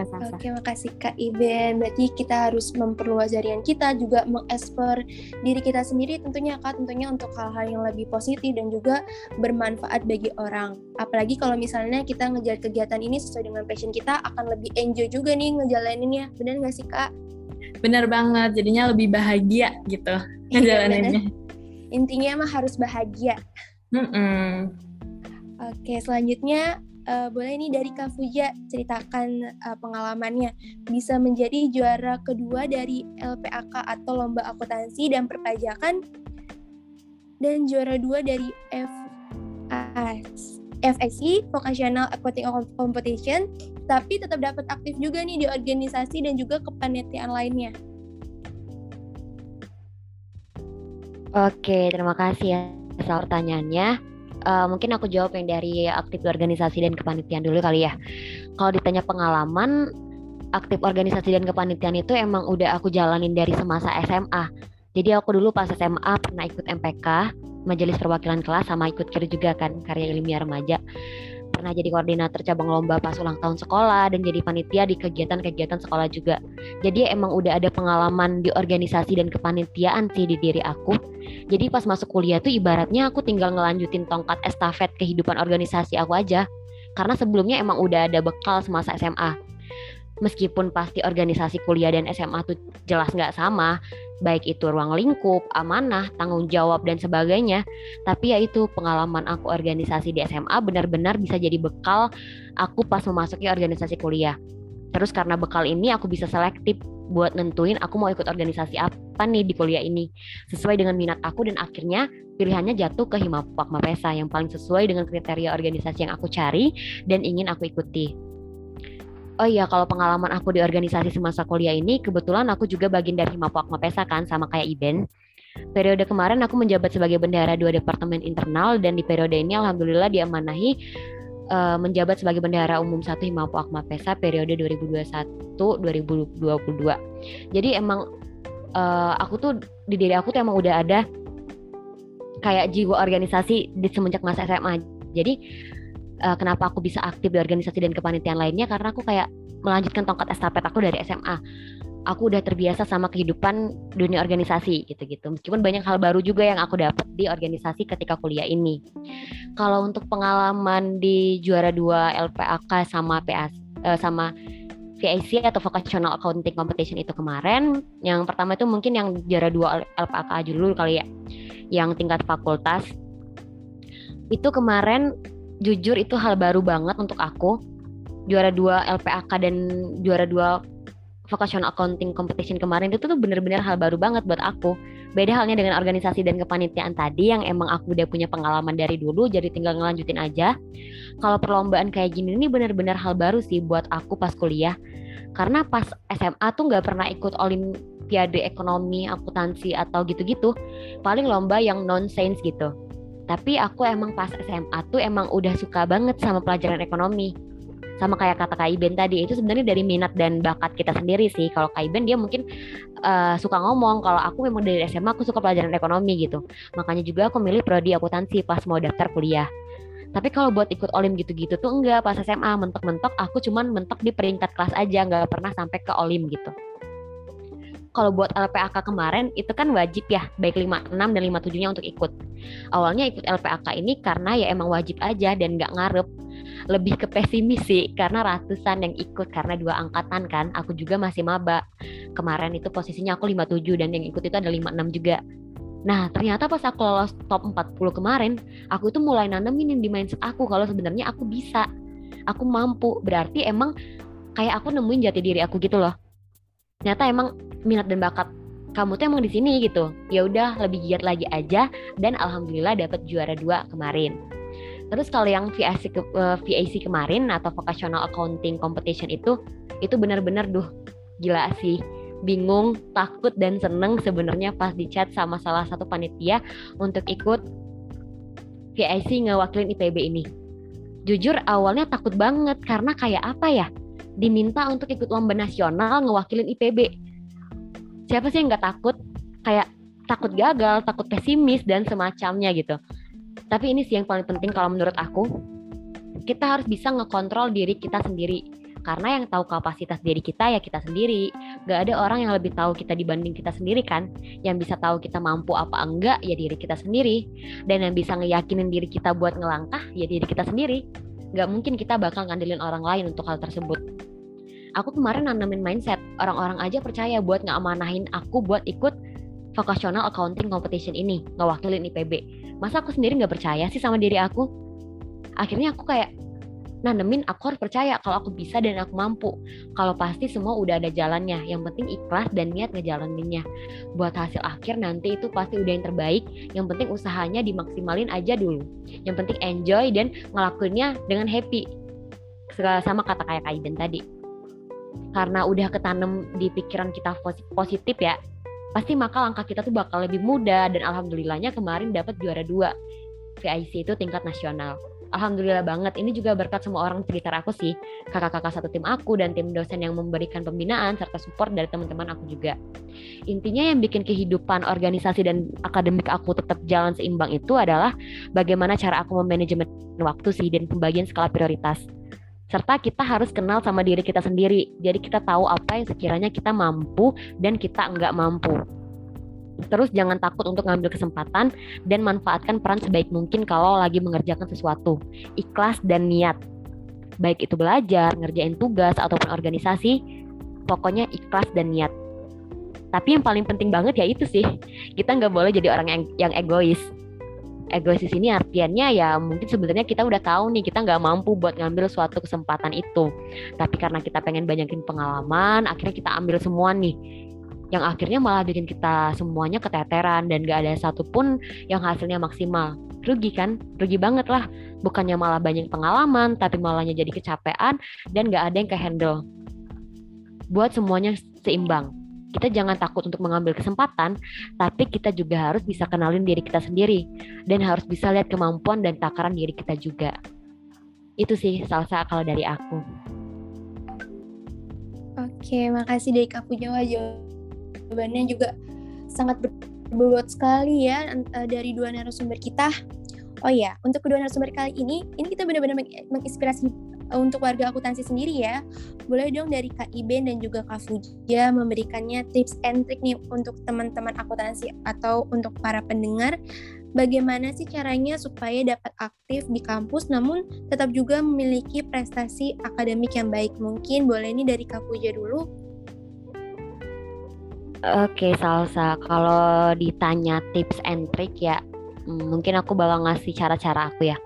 Oke, makasih Kak Iben. Berarti kita harus memperluas jaringan kita, juga mengeksplor diri kita sendiri tentunya Kak, tentunya untuk hal-hal yang lebih positif dan juga bermanfaat bagi orang. Apalagi kalau misalnya kita ngejar kegiatan ini sesuai dengan passion kita, akan lebih enjoy juga nih ngejalaninnya. Benar nggak sih Kak? Benar banget, jadinya lebih bahagia gitu iya, ngejalaninnya. Intinya mah harus bahagia. Mm -mm. Oke, selanjutnya uh, boleh nih dari Kak Fuja ceritakan uh, pengalamannya. Bisa menjadi juara kedua dari LPAK atau Lomba Akuntansi dan Perpajakan. Dan juara dua dari FAS, FSC Vocational Accounting Competition. Tapi tetap dapat aktif juga nih di organisasi dan juga kepanitiaan lainnya. Oke, terima kasih ya soal pertanyaannya uh, mungkin aku jawab yang dari aktif organisasi dan kepanitiaan dulu kali ya. Kalau ditanya pengalaman, aktif organisasi dan kepanitiaan itu emang udah aku jalanin dari semasa SMA. Jadi aku dulu pas SMA pernah ikut MPK, Majelis Perwakilan Kelas, sama ikut KIR juga kan, Karya Ilmiah Remaja pernah jadi koordinator cabang lomba pas ulang tahun sekolah dan jadi panitia di kegiatan-kegiatan sekolah juga. Jadi emang udah ada pengalaman di organisasi dan kepanitiaan sih di diri aku. Jadi pas masuk kuliah tuh ibaratnya aku tinggal ngelanjutin tongkat estafet kehidupan organisasi aku aja. Karena sebelumnya emang udah ada bekal semasa SMA. Meskipun pasti organisasi kuliah dan SMA tuh jelas nggak sama, baik itu ruang lingkup, amanah, tanggung jawab dan sebagainya. Tapi ya itu pengalaman aku organisasi di SMA benar-benar bisa jadi bekal aku pas memasuki organisasi kuliah. Terus karena bekal ini aku bisa selektif buat nentuin aku mau ikut organisasi apa nih di kuliah ini sesuai dengan minat aku dan akhirnya pilihannya jatuh ke Himapak Mapesa yang paling sesuai dengan kriteria organisasi yang aku cari dan ingin aku ikuti. Oh iya, kalau pengalaman aku di organisasi semasa kuliah ini, kebetulan aku juga bagian dari Himapu Akmapesa kan, sama kayak Iben. Periode kemarin aku menjabat sebagai bendahara dua departemen internal dan di periode ini alhamdulillah diamanahi uh, menjabat sebagai bendahara umum satu Himapu Akmapesa periode 2021-2022. Jadi emang uh, aku tuh di diri aku tuh emang udah ada kayak jiwa organisasi di semenjak masa SMA. Jadi uh, kenapa aku bisa aktif di organisasi dan kepanitiaan lainnya karena aku kayak melanjutkan tongkat estafet aku dari SMA aku udah terbiasa sama kehidupan dunia organisasi gitu-gitu. Meskipun banyak hal baru juga yang aku dapat di organisasi ketika kuliah ini. Kalau untuk pengalaman di juara dua LPAK sama PAS uh, sama VIC atau Vocational Accounting Competition itu kemarin, yang pertama itu mungkin yang juara dua LPAK dulu kali ya, yang tingkat fakultas. Itu kemarin jujur itu hal baru banget untuk aku. Juara dua LPAK dan juara dua vocational accounting competition kemarin itu tuh bener-bener hal baru banget buat aku. Beda halnya dengan organisasi dan kepanitiaan tadi yang emang aku udah punya pengalaman dari dulu jadi tinggal ngelanjutin aja. Kalau perlombaan kayak gini ini bener-bener hal baru sih buat aku pas kuliah. Karena pas SMA tuh nggak pernah ikut olimpiade ekonomi akuntansi atau gitu-gitu. Paling lomba yang nonsense gitu tapi aku emang pas SMA tuh emang udah suka banget sama pelajaran ekonomi. Sama kayak kata Kak Iben tadi itu sebenarnya dari minat dan bakat kita sendiri sih. Kalau Kak Iben dia mungkin uh, suka ngomong. Kalau aku memang dari SMA aku suka pelajaran ekonomi gitu. Makanya juga aku milih prodi akuntansi pas mau daftar kuliah. Tapi kalau buat ikut olim gitu-gitu tuh enggak. Pas SMA mentok-mentok aku cuman mentok di peringkat kelas aja. Nggak pernah sampai ke olim gitu kalau buat LPAK kemarin itu kan wajib ya baik 56 dan 57-nya untuk ikut. Awalnya ikut LPAK ini karena ya emang wajib aja dan nggak ngarep. Lebih ke pesimis sih karena ratusan yang ikut karena dua angkatan kan. Aku juga masih maba. Kemarin itu posisinya aku 57 dan yang ikut itu ada 56 juga. Nah, ternyata pas aku lolos top 40 kemarin, aku tuh mulai nanemin di mindset aku kalau sebenarnya aku bisa. Aku mampu. Berarti emang kayak aku nemuin jati diri aku gitu loh ternyata emang minat dan bakat kamu tuh emang di sini gitu. Ya udah lebih giat lagi aja dan alhamdulillah dapat juara dua kemarin. Terus kalau yang VAC ke, uh, VAC kemarin atau vocational accounting competition itu itu benar-benar duh gila sih. Bingung takut dan seneng sebenarnya pas di chat sama salah satu panitia untuk ikut VIC ngewakilin IPB ini. Jujur awalnya takut banget karena kayak apa ya diminta untuk ikut lomba nasional ngewakilin IPB siapa sih yang nggak takut? Kayak takut gagal takut pesimis dan semacamnya gitu. Tapi ini sih yang paling penting kalau menurut aku. Kita harus bisa ngekontrol diri kita sendiri. Karena yang tahu kapasitas diri kita ya kita sendiri. Gak ada orang yang lebih tahu kita dibanding kita sendiri kan? Yang bisa tahu kita mampu apa enggak ya diri kita sendiri. Dan yang bisa ngeyakinin diri kita buat ngelangkah ya diri kita sendiri gak mungkin kita bakal ngandelin orang lain untuk hal tersebut. Aku kemarin nanamin mindset orang-orang aja percaya buat ngamanahin aku buat ikut vocational accounting competition ini ngewakilin IPB masa aku sendiri nggak percaya sih sama diri aku? Akhirnya aku kayak nanemin aku harus percaya kalau aku bisa dan aku mampu. Kalau pasti semua udah ada jalannya. Yang penting ikhlas dan niat ngejalaninnya. Buat hasil akhir nanti itu pasti udah yang terbaik. Yang penting usahanya dimaksimalin aja dulu. Yang penting enjoy dan ngelakuinnya dengan happy. Sama kata kayak Kaiden tadi. Karena udah ketanam di pikiran kita positif ya pasti maka langkah kita tuh bakal lebih mudah. Dan alhamdulillahnya kemarin dapat juara dua VIC itu tingkat nasional Alhamdulillah banget ini juga berkat semua orang sekitar aku sih kakak-kakak satu tim aku dan tim dosen yang memberikan pembinaan serta support dari teman-teman aku juga intinya yang bikin kehidupan organisasi dan akademik aku tetap jalan seimbang itu adalah bagaimana cara aku memanajemen waktu sih dan pembagian skala prioritas serta kita harus kenal sama diri kita sendiri. Jadi kita tahu apa yang sekiranya kita mampu dan kita nggak mampu. Terus jangan takut untuk ngambil kesempatan dan manfaatkan peran sebaik mungkin kalau lagi mengerjakan sesuatu. Ikhlas dan niat. Baik itu belajar, ngerjain tugas, ataupun organisasi, pokoknya ikhlas dan niat. Tapi yang paling penting banget ya itu sih, kita nggak boleh jadi orang yang, yang egois egois di sini artiannya ya mungkin sebenarnya kita udah tahu nih kita nggak mampu buat ngambil suatu kesempatan itu tapi karena kita pengen banyakin pengalaman akhirnya kita ambil semua nih yang akhirnya malah bikin kita semuanya keteteran dan gak ada satupun yang hasilnya maksimal. Rugi kan? Rugi banget lah. Bukannya malah banyak pengalaman tapi malahnya jadi kecapean dan gak ada yang ke handle buat semuanya seimbang. Kita jangan takut untuk mengambil kesempatan, tapi kita juga harus bisa kenalin diri kita sendiri dan harus bisa lihat kemampuan dan takaran diri kita juga. Itu sih salsa kalau dari aku. Oke, makasih dari Kak Pujawa jawabannya juga sangat berbobot sekali ya eh, dari dua narasumber kita. Oh ya, untuk kedua narasumber kali ini, ini kita benar-benar menginspirasi untuk warga akuntansi sendiri ya, boleh dong dari Kak Iben dan juga Kak Fuja memberikannya tips and trick nih untuk teman-teman akuntansi atau untuk para pendengar. Bagaimana sih caranya supaya dapat aktif di kampus namun tetap juga memiliki prestasi akademik yang baik? Mungkin boleh nih dari Kak Fuja dulu Oke Salsa. Kalau ditanya tips and trick ya hmm, mungkin aku bakal ngasih cara-cara aku ya.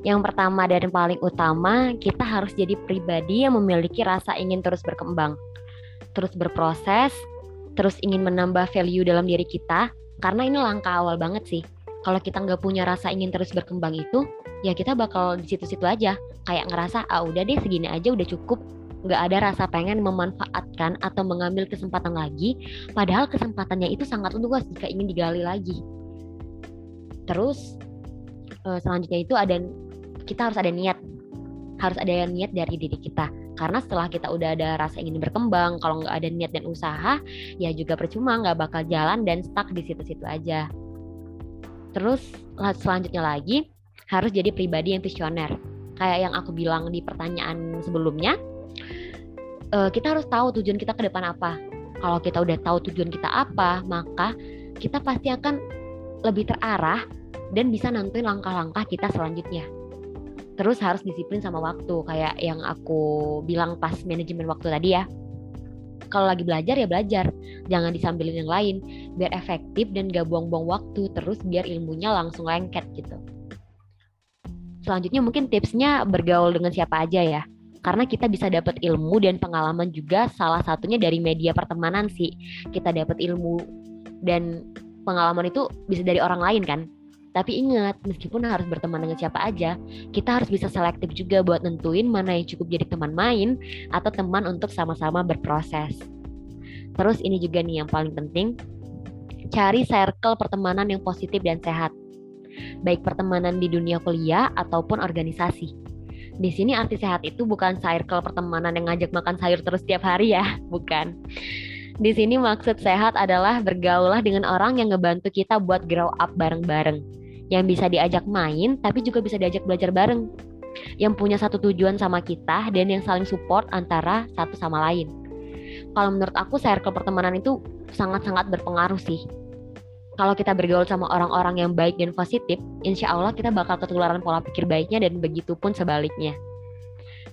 Yang pertama dan paling utama, kita harus jadi pribadi yang memiliki rasa ingin terus berkembang, terus berproses, terus ingin menambah value dalam diri kita, karena ini langkah awal banget sih. Kalau kita nggak punya rasa ingin terus berkembang itu, ya kita bakal di situ-situ aja, kayak ngerasa ah udah deh segini aja udah cukup, nggak ada rasa pengen memanfaatkan atau mengambil kesempatan lagi, padahal kesempatannya itu sangat luas jika ingin digali lagi. Terus eh, selanjutnya itu ada kita harus ada niat. Harus ada niat dari diri kita. Karena setelah kita udah ada rasa ingin berkembang kalau nggak ada niat dan usaha ya juga percuma nggak bakal jalan dan stuck di situ-situ aja. Terus selanjutnya lagi harus jadi pribadi yang visioner. Kayak yang aku bilang di pertanyaan sebelumnya eh, kita harus tahu tujuan kita ke depan apa. Kalau kita udah tahu tujuan kita apa maka kita pasti akan lebih terarah dan bisa nentuin langkah-langkah kita selanjutnya. Terus harus disiplin sama waktu kayak yang aku bilang pas manajemen waktu tadi ya. Kalau lagi belajar ya belajar. Jangan disambilin yang lain. Biar efektif dan gak buang-buang waktu terus biar ilmunya langsung lengket gitu. Selanjutnya mungkin tipsnya bergaul dengan siapa aja ya karena kita bisa dapat ilmu dan pengalaman juga salah satunya dari media pertemanan sih kita dapat ilmu dan pengalaman itu bisa dari orang lain kan tapi ingat, meskipun harus berteman dengan siapa aja, kita harus bisa selektif juga buat nentuin mana yang cukup jadi teman main atau teman untuk sama-sama berproses. Terus ini juga nih yang paling penting, cari circle pertemanan yang positif dan sehat. Baik pertemanan di dunia kuliah ataupun organisasi. Di sini arti sehat itu bukan circle pertemanan yang ngajak makan sayur terus setiap hari ya, bukan. Di sini maksud sehat adalah bergaulah dengan orang yang ngebantu kita buat grow up bareng-bareng yang bisa diajak main tapi juga bisa diajak belajar bareng yang punya satu tujuan sama kita dan yang saling support antara satu sama lain. Kalau menurut aku circle pertemanan itu sangat-sangat berpengaruh sih. Kalau kita bergaul sama orang-orang yang baik dan positif, insya Allah kita bakal ketularan pola pikir baiknya dan begitu pun sebaliknya.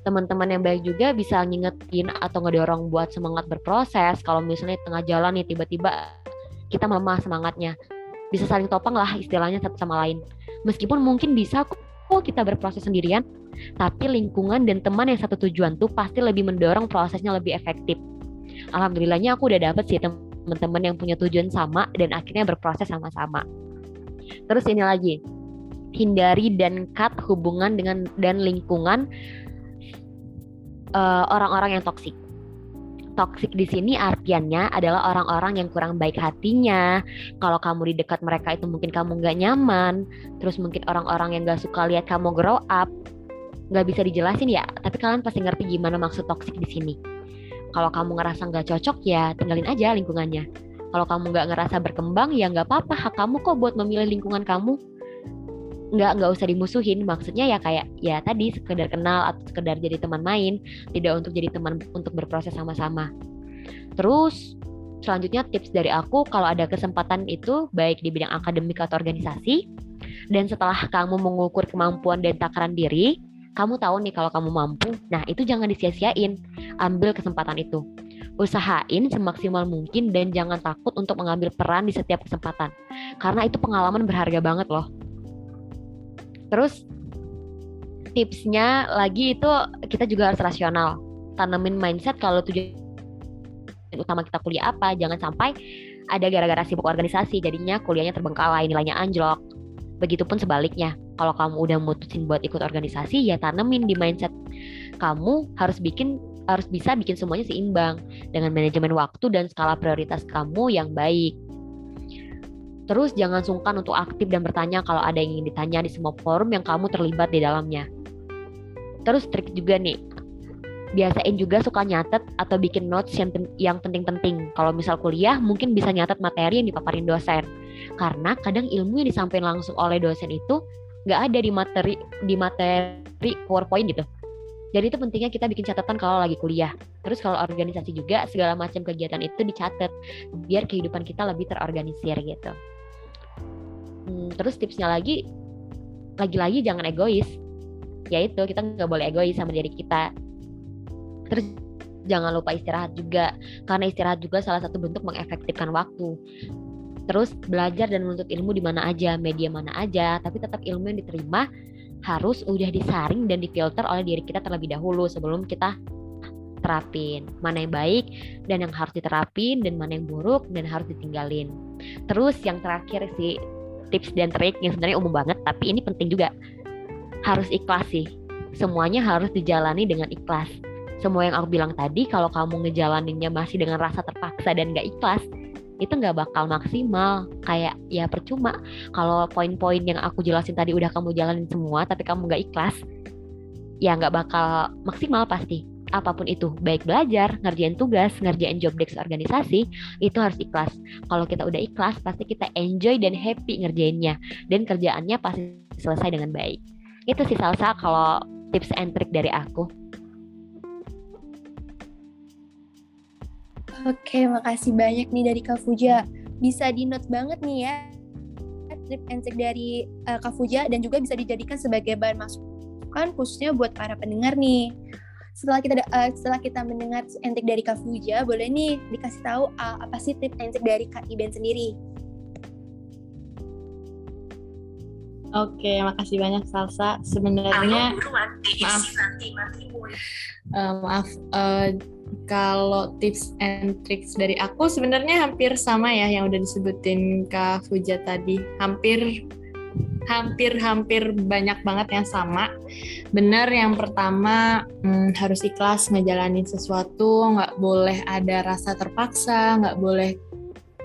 Teman-teman yang baik juga bisa ngingetin atau ngedorong buat semangat berproses. Kalau misalnya tengah jalan nih tiba-tiba kita memah semangatnya bisa saling topang lah istilahnya satu sama lain. Meskipun mungkin bisa kok kita berproses sendirian, tapi lingkungan dan teman yang satu tujuan tuh pasti lebih mendorong prosesnya lebih efektif. Alhamdulillahnya aku udah dapet sih teman-teman yang punya tujuan sama dan akhirnya berproses sama-sama. Terus ini lagi, hindari dan cut hubungan dengan dan lingkungan eh, orang-orang uh, yang toksik toxic di sini artiannya adalah orang-orang yang kurang baik hatinya. Kalau kamu di dekat mereka itu mungkin kamu nggak nyaman. Terus mungkin orang-orang yang nggak suka lihat kamu grow up. Nggak bisa dijelasin ya, tapi kalian pasti ngerti gimana maksud toxic di sini. Kalau kamu ngerasa nggak cocok ya tinggalin aja lingkungannya. Kalau kamu nggak ngerasa berkembang ya nggak apa-apa. Hak kamu kok buat memilih lingkungan kamu. Nggak nggak usah dimusuhin. Maksudnya ya kayak ya tadi sekedar kenal atau sekedar jadi teman main tidak untuk jadi teman untuk berproses sama-sama. Terus selanjutnya tips dari aku kalau ada kesempatan itu baik di bidang akademik atau organisasi dan setelah kamu mengukur kemampuan dan takaran diri kamu tahu nih kalau kamu mampu. Nah itu jangan disia-siain. Ambil kesempatan itu. Usahain semaksimal mungkin dan jangan takut untuk mengambil peran di setiap kesempatan. Karena itu pengalaman berharga banget loh. Terus tipsnya lagi itu kita juga harus rasional. Tanamin mindset kalau tujuan utama kita kuliah apa, jangan sampai ada gara-gara sibuk organisasi. Jadinya kuliahnya terbengkalai, nilainya anjlok. Begitupun sebaliknya, kalau kamu udah mutusin buat ikut organisasi ya tanemin di mindset kamu harus bikin harus bisa bikin semuanya seimbang dengan manajemen waktu dan skala prioritas kamu yang baik. Terus jangan sungkan untuk aktif dan bertanya kalau ada yang ingin ditanya di semua forum yang kamu terlibat di dalamnya. Terus trik juga nih, biasain juga suka nyatet atau bikin notes yang yang penting-penting. Kalau misal kuliah, mungkin bisa nyatet materi yang dipaparin dosen. Karena kadang ilmu yang disampaikan langsung oleh dosen itu nggak ada di materi di materi PowerPoint gitu. Jadi itu pentingnya kita bikin catatan kalau lagi kuliah. Terus kalau organisasi juga segala macam kegiatan itu dicatat biar kehidupan kita lebih terorganisir gitu. Hmm, terus tipsnya lagi, lagi-lagi jangan egois. Yaitu kita nggak boleh egois sama diri kita. Terus jangan lupa istirahat juga, karena istirahat juga salah satu bentuk mengefektifkan waktu. Terus belajar dan menuntut ilmu di mana aja, media mana aja, tapi tetap ilmu yang diterima harus udah disaring dan difilter oleh diri kita terlebih dahulu sebelum kita terapin. Mana yang baik dan yang harus diterapin dan mana yang buruk dan harus ditinggalin. Terus yang terakhir sih tips dan trik yang sebenarnya umum banget tapi ini penting juga. Harus ikhlas sih. Semuanya harus dijalani dengan ikhlas. Semua yang aku bilang tadi kalau kamu ngejalaninnya masih dengan rasa terpaksa dan gak ikhlas itu nggak bakal maksimal kayak ya percuma kalau poin-poin yang aku jelasin tadi udah kamu jalanin semua tapi kamu nggak ikhlas ya nggak bakal maksimal pasti apa pun itu, baik belajar, ngerjain tugas, ngerjain job desk organisasi, itu harus ikhlas. Kalau kita udah ikhlas, pasti kita enjoy dan happy ngerjainnya, dan kerjaannya pasti selesai dengan baik. Itu sih salsa kalau tips and trick dari aku. Oke, makasih banyak nih dari Kak Fuja. Bisa di note banget nih ya tip and dari uh, Kak Fuja dan juga bisa dijadikan sebagai bahan masukan khususnya buat para pendengar nih setelah kita uh, setelah kita mendengar entik dari Kak Fuja, boleh nih dikasih tahu uh, apa sih tips entik dari Kak Iben sendiri? Oke, makasih banyak Salsa. Sebenarnya maaf, uh, maaf uh, kalau tips and tricks dari aku sebenarnya hampir sama ya yang udah disebutin Kak Fuja tadi. Hampir hampir-hampir banyak banget yang sama. Benar yang pertama hmm, harus ikhlas ngejalanin sesuatu, nggak boleh ada rasa terpaksa, nggak boleh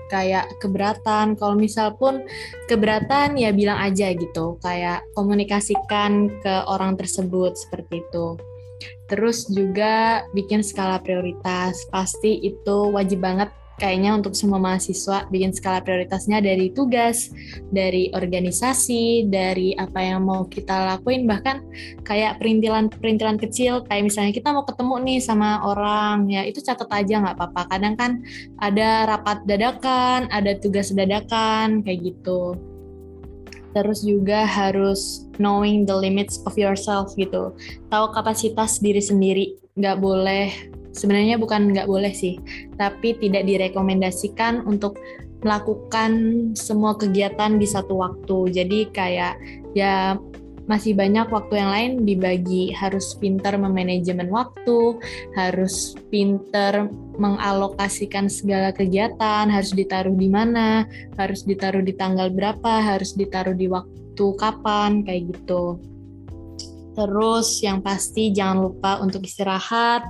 kayak keberatan. Kalau misal pun keberatan ya bilang aja gitu, kayak komunikasikan ke orang tersebut seperti itu. Terus juga bikin skala prioritas. Pasti itu wajib banget kayaknya untuk semua mahasiswa bikin skala prioritasnya dari tugas, dari organisasi, dari apa yang mau kita lakuin, bahkan kayak perintilan-perintilan kecil, kayak misalnya kita mau ketemu nih sama orang, ya itu catat aja nggak apa-apa. Kadang kan ada rapat dadakan, ada tugas dadakan, kayak gitu. Terus juga harus knowing the limits of yourself gitu. Tahu kapasitas diri sendiri, nggak boleh sebenarnya bukan nggak boleh sih, tapi tidak direkomendasikan untuk melakukan semua kegiatan di satu waktu. Jadi kayak ya masih banyak waktu yang lain dibagi. Harus pintar memanajemen waktu, harus pintar mengalokasikan segala kegiatan, harus ditaruh di mana, harus ditaruh di tanggal berapa, harus ditaruh di waktu kapan, kayak gitu. Terus yang pasti jangan lupa untuk istirahat,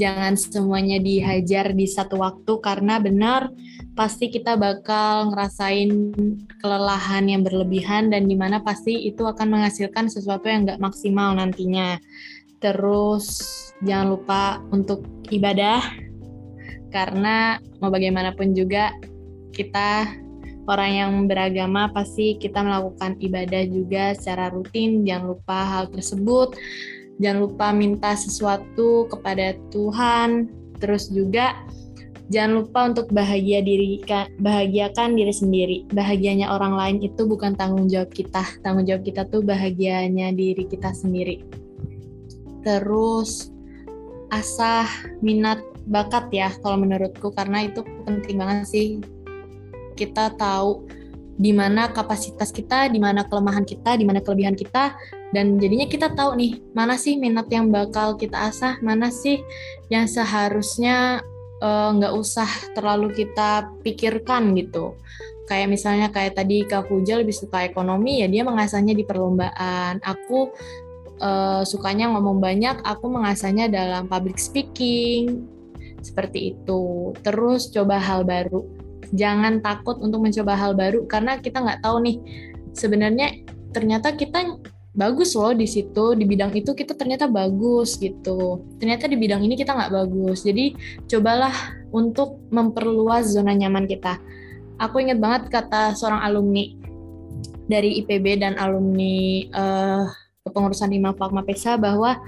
jangan semuanya dihajar di satu waktu karena benar pasti kita bakal ngerasain kelelahan yang berlebihan dan di mana pasti itu akan menghasilkan sesuatu yang nggak maksimal nantinya. Terus jangan lupa untuk ibadah karena mau bagaimanapun juga kita orang yang beragama pasti kita melakukan ibadah juga secara rutin. Jangan lupa hal tersebut jangan lupa minta sesuatu kepada Tuhan. Terus juga jangan lupa untuk bahagia diri bahagiakan diri sendiri. Bahagianya orang lain itu bukan tanggung jawab kita. Tanggung jawab kita tuh bahagianya diri kita sendiri. Terus asah minat bakat ya kalau menurutku. Karena itu penting banget sih kita tahu di mana kapasitas kita, di mana kelemahan kita, di mana kelebihan kita, dan jadinya kita tahu nih mana sih minat yang bakal kita asah, mana sih yang seharusnya eh, nggak uh, usah terlalu kita pikirkan gitu. Kayak misalnya kayak tadi Kak Puja lebih suka ekonomi, ya dia mengasahnya di perlombaan. Aku uh, sukanya ngomong banyak, aku mengasahnya dalam public speaking, seperti itu. Terus coba hal baru jangan takut untuk mencoba hal baru karena kita nggak tahu nih sebenarnya ternyata kita bagus loh di situ. Di bidang itu kita ternyata bagus gitu. Ternyata di bidang ini kita nggak bagus. Jadi cobalah untuk memperluas zona nyaman kita. Aku ingat banget kata seorang alumni dari IPB dan alumni uh, kepengurusan Imam Fakma Pesa bahwa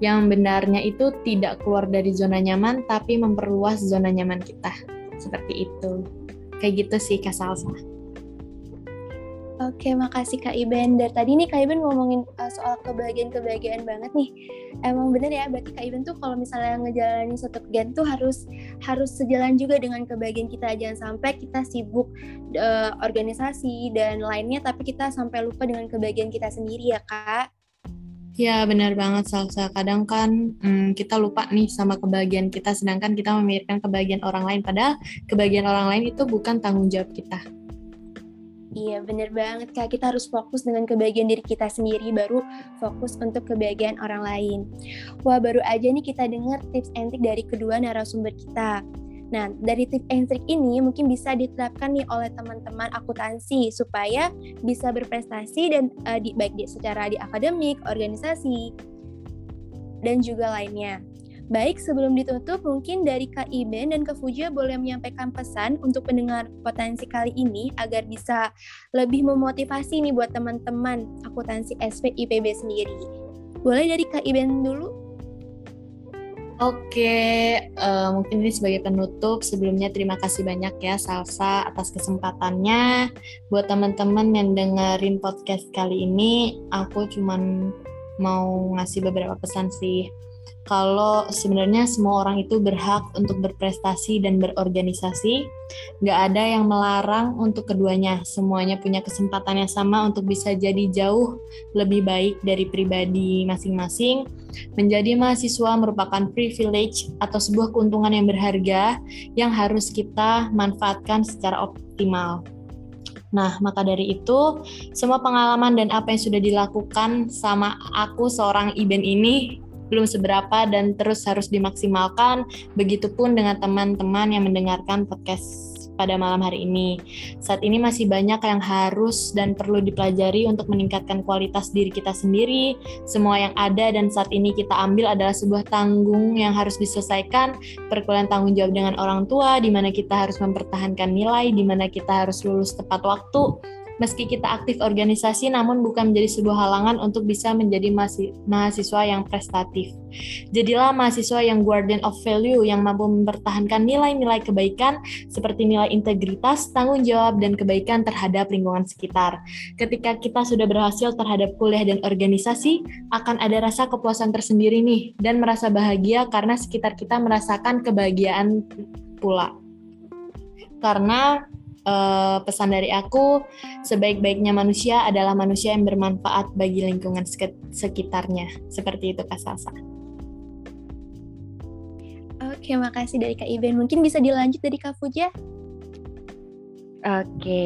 yang benarnya itu tidak keluar dari zona nyaman tapi memperluas zona nyaman kita. Seperti itu kayak gitu sih Kak Salsa. Oke, makasih Kak Iben. Dari tadi nih Kak Iben ngomongin uh, soal kebahagiaan-kebahagiaan banget nih. Emang bener ya, berarti Kak Iben tuh kalau misalnya ngejalanin suatu kegiatan tuh harus harus sejalan juga dengan kebahagiaan kita. Jangan sampai kita sibuk uh, organisasi dan lainnya, tapi kita sampai lupa dengan kebahagiaan kita sendiri ya Kak. Ya benar banget Salsa. Kadang kan hmm, kita lupa nih sama kebahagiaan kita, sedangkan kita memikirkan kebahagiaan orang lain. Padahal kebahagiaan orang lain itu bukan tanggung jawab kita. Iya bener banget Kak, kita harus fokus dengan kebahagiaan diri kita sendiri, baru fokus untuk kebahagiaan orang lain. Wah baru aja nih kita dengar tips and trick dari kedua narasumber kita. Nah, dari tips and trick ini mungkin bisa diterapkan nih oleh teman-teman akuntansi supaya bisa berprestasi dan uh, di, baik di, secara di akademik, organisasi, dan juga lainnya. Baik, sebelum ditutup, mungkin dari Kak Iben dan Kak Fuja boleh menyampaikan pesan untuk pendengar potensi kali ini agar bisa lebih memotivasi nih buat teman-teman akuntansi SP IPB sendiri. Boleh dari Kak Iben dulu? Oke, uh, mungkin ini sebagai penutup. Sebelumnya terima kasih banyak ya Salsa atas kesempatannya. Buat teman-teman yang dengerin podcast kali ini, aku cuman mau ngasih beberapa pesan sih. Kalau sebenarnya semua orang itu berhak untuk berprestasi dan berorganisasi. Nggak ada yang melarang untuk keduanya. Semuanya punya kesempatan yang sama untuk bisa jadi jauh lebih baik dari pribadi masing-masing. Menjadi mahasiswa merupakan privilege atau sebuah keuntungan yang berharga yang harus kita manfaatkan secara optimal. Nah, maka dari itu, semua pengalaman dan apa yang sudah dilakukan sama aku seorang Iben ini belum seberapa dan terus harus dimaksimalkan. Begitupun dengan teman-teman yang mendengarkan podcast pada malam hari ini. Saat ini masih banyak yang harus dan perlu dipelajari untuk meningkatkan kualitas diri kita sendiri. Semua yang ada dan saat ini kita ambil adalah sebuah tanggung yang harus diselesaikan, perkuliahan tanggung jawab dengan orang tua, di mana kita harus mempertahankan nilai, di mana kita harus lulus tepat waktu, meski kita aktif organisasi namun bukan menjadi sebuah halangan untuk bisa menjadi mahasiswa yang prestatif. Jadilah mahasiswa yang guardian of value yang mampu mempertahankan nilai-nilai kebaikan seperti nilai integritas, tanggung jawab, dan kebaikan terhadap lingkungan sekitar. Ketika kita sudah berhasil terhadap kuliah dan organisasi, akan ada rasa kepuasan tersendiri nih dan merasa bahagia karena sekitar kita merasakan kebahagiaan pula. Karena uh, pesan dari aku, sebaik-baiknya manusia adalah manusia yang bermanfaat bagi lingkungan sekitarnya. Seperti itu Kak Salsa. Oke, makasih dari Kak Iben. Mungkin bisa dilanjut dari Kak Fuja. Oke,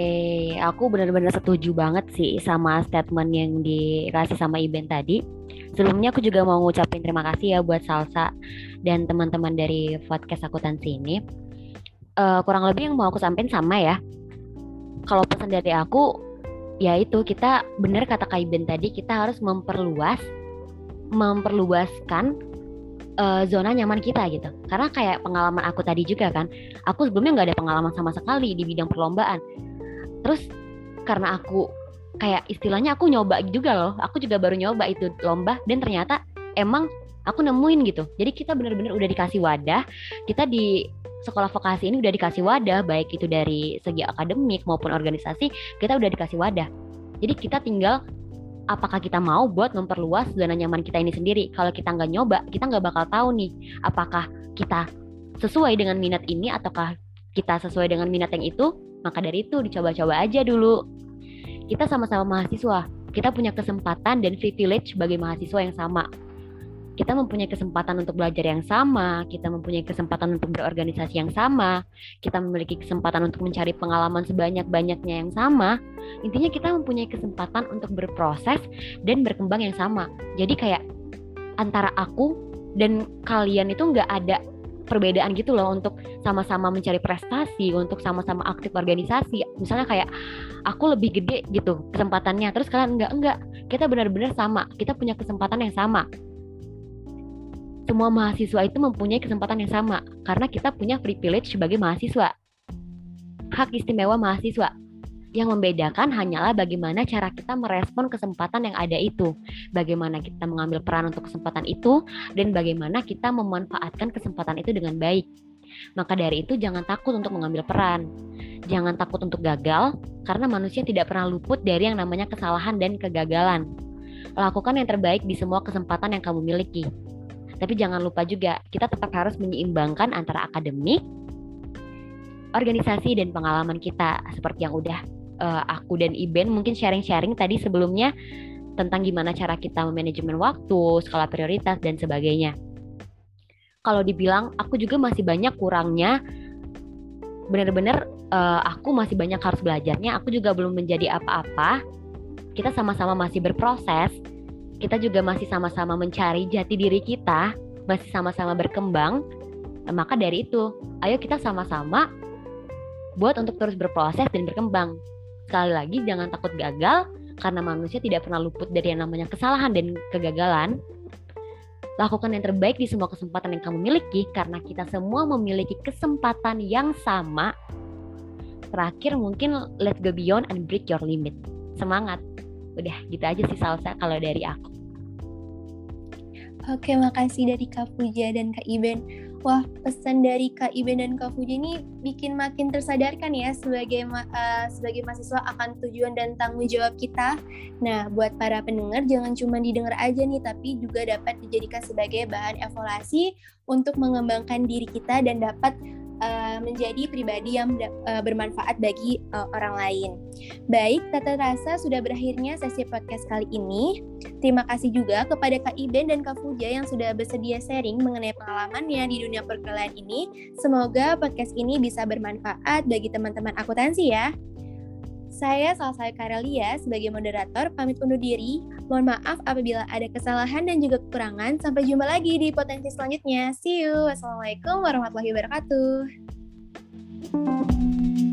aku benar-benar setuju banget sih sama statement yang dikasih sama Iben tadi. Sebelumnya aku juga mau ngucapin terima kasih ya buat Salsa dan teman-teman dari podcast akuntansi ini uh, kurang lebih yang mau aku sampaikan sama ya. Kalau pesan dari aku, ya itu kita benar kata Kaiben tadi kita harus memperluas, memperluaskan uh, zona nyaman kita gitu. Karena kayak pengalaman aku tadi juga kan, aku sebelumnya nggak ada pengalaman sama sekali di bidang perlombaan. Terus karena aku kayak istilahnya aku nyoba juga loh, aku juga baru nyoba itu lomba dan ternyata emang aku nemuin gitu. Jadi kita benar-benar udah dikasih wadah, kita di sekolah vokasi ini udah dikasih wadah baik itu dari segi akademik maupun organisasi kita udah dikasih wadah. Jadi kita tinggal apakah kita mau buat memperluas zona nyaman kita ini sendiri? Kalau kita nggak nyoba kita nggak bakal tahu nih apakah kita sesuai dengan minat ini ataukah kita sesuai dengan minat yang itu maka dari itu dicoba-coba aja dulu. Kita sama-sama mahasiswa kita punya kesempatan dan privilege sebagai mahasiswa yang sama kita mempunyai kesempatan untuk belajar yang sama, kita mempunyai kesempatan untuk berorganisasi yang sama, kita memiliki kesempatan untuk mencari pengalaman sebanyak-banyaknya yang sama. Intinya kita mempunyai kesempatan untuk berproses dan berkembang yang sama. Jadi kayak antara aku dan kalian itu nggak ada perbedaan gitu loh untuk sama-sama mencari prestasi, untuk sama-sama aktif organisasi. Misalnya kayak aku lebih gede gitu kesempatannya, terus kalian enggak enggak. Kita benar-benar sama, kita punya kesempatan yang sama semua mahasiswa itu mempunyai kesempatan yang sama karena kita punya privilege sebagai mahasiswa. Hak istimewa mahasiswa yang membedakan hanyalah bagaimana cara kita merespon kesempatan yang ada itu, bagaimana kita mengambil peran untuk kesempatan itu, dan bagaimana kita memanfaatkan kesempatan itu dengan baik. Maka dari itu jangan takut untuk mengambil peran. Jangan takut untuk gagal karena manusia tidak pernah luput dari yang namanya kesalahan dan kegagalan. Lakukan yang terbaik di semua kesempatan yang kamu miliki. Tapi jangan lupa juga kita tetap harus menyeimbangkan antara akademik, organisasi dan pengalaman kita seperti yang udah uh, aku dan Iben mungkin sharing-sharing tadi sebelumnya tentang gimana cara kita memanajemen waktu, skala prioritas dan sebagainya. Kalau dibilang aku juga masih banyak kurangnya benar-benar uh, aku masih banyak harus belajarnya, aku juga belum menjadi apa-apa. Kita sama-sama masih berproses kita juga masih sama-sama mencari jati diri kita, masih sama-sama berkembang, nah, maka dari itu, ayo kita sama-sama buat untuk terus berproses dan berkembang. Sekali lagi, jangan takut gagal, karena manusia tidak pernah luput dari yang namanya kesalahan dan kegagalan. Lakukan yang terbaik di semua kesempatan yang kamu miliki, karena kita semua memiliki kesempatan yang sama. Terakhir mungkin let's go beyond and break your limit. Semangat! Udah gitu aja sih salsa kalau dari aku. Oke, makasih dari Kak Puja dan Kak Iben. Wah, pesan dari Kak Iben dan Kak Fuji ini bikin makin tersadarkan ya sebagai uh, sebagai mahasiswa akan tujuan dan tanggung jawab kita. Nah, buat para pendengar jangan cuma didengar aja nih, tapi juga dapat dijadikan sebagai bahan evaluasi untuk mengembangkan diri kita dan dapat uh, menjadi pribadi yang uh, bermanfaat bagi uh, orang lain. Baik, tata rasa sudah berakhirnya sesi podcast kali ini. Terima kasih juga kepada Kak Iben dan Kak Fuja yang sudah bersedia sharing mengenai pengalamannya di dunia perkuliahan ini. Semoga podcast ini bisa bermanfaat bagi teman-teman akuntansi ya. Saya Salsa Karelia sebagai moderator pamit undur diri. Mohon maaf apabila ada kesalahan dan juga kekurangan. Sampai jumpa lagi di potensi selanjutnya. See you. Wassalamualaikum warahmatullahi wabarakatuh.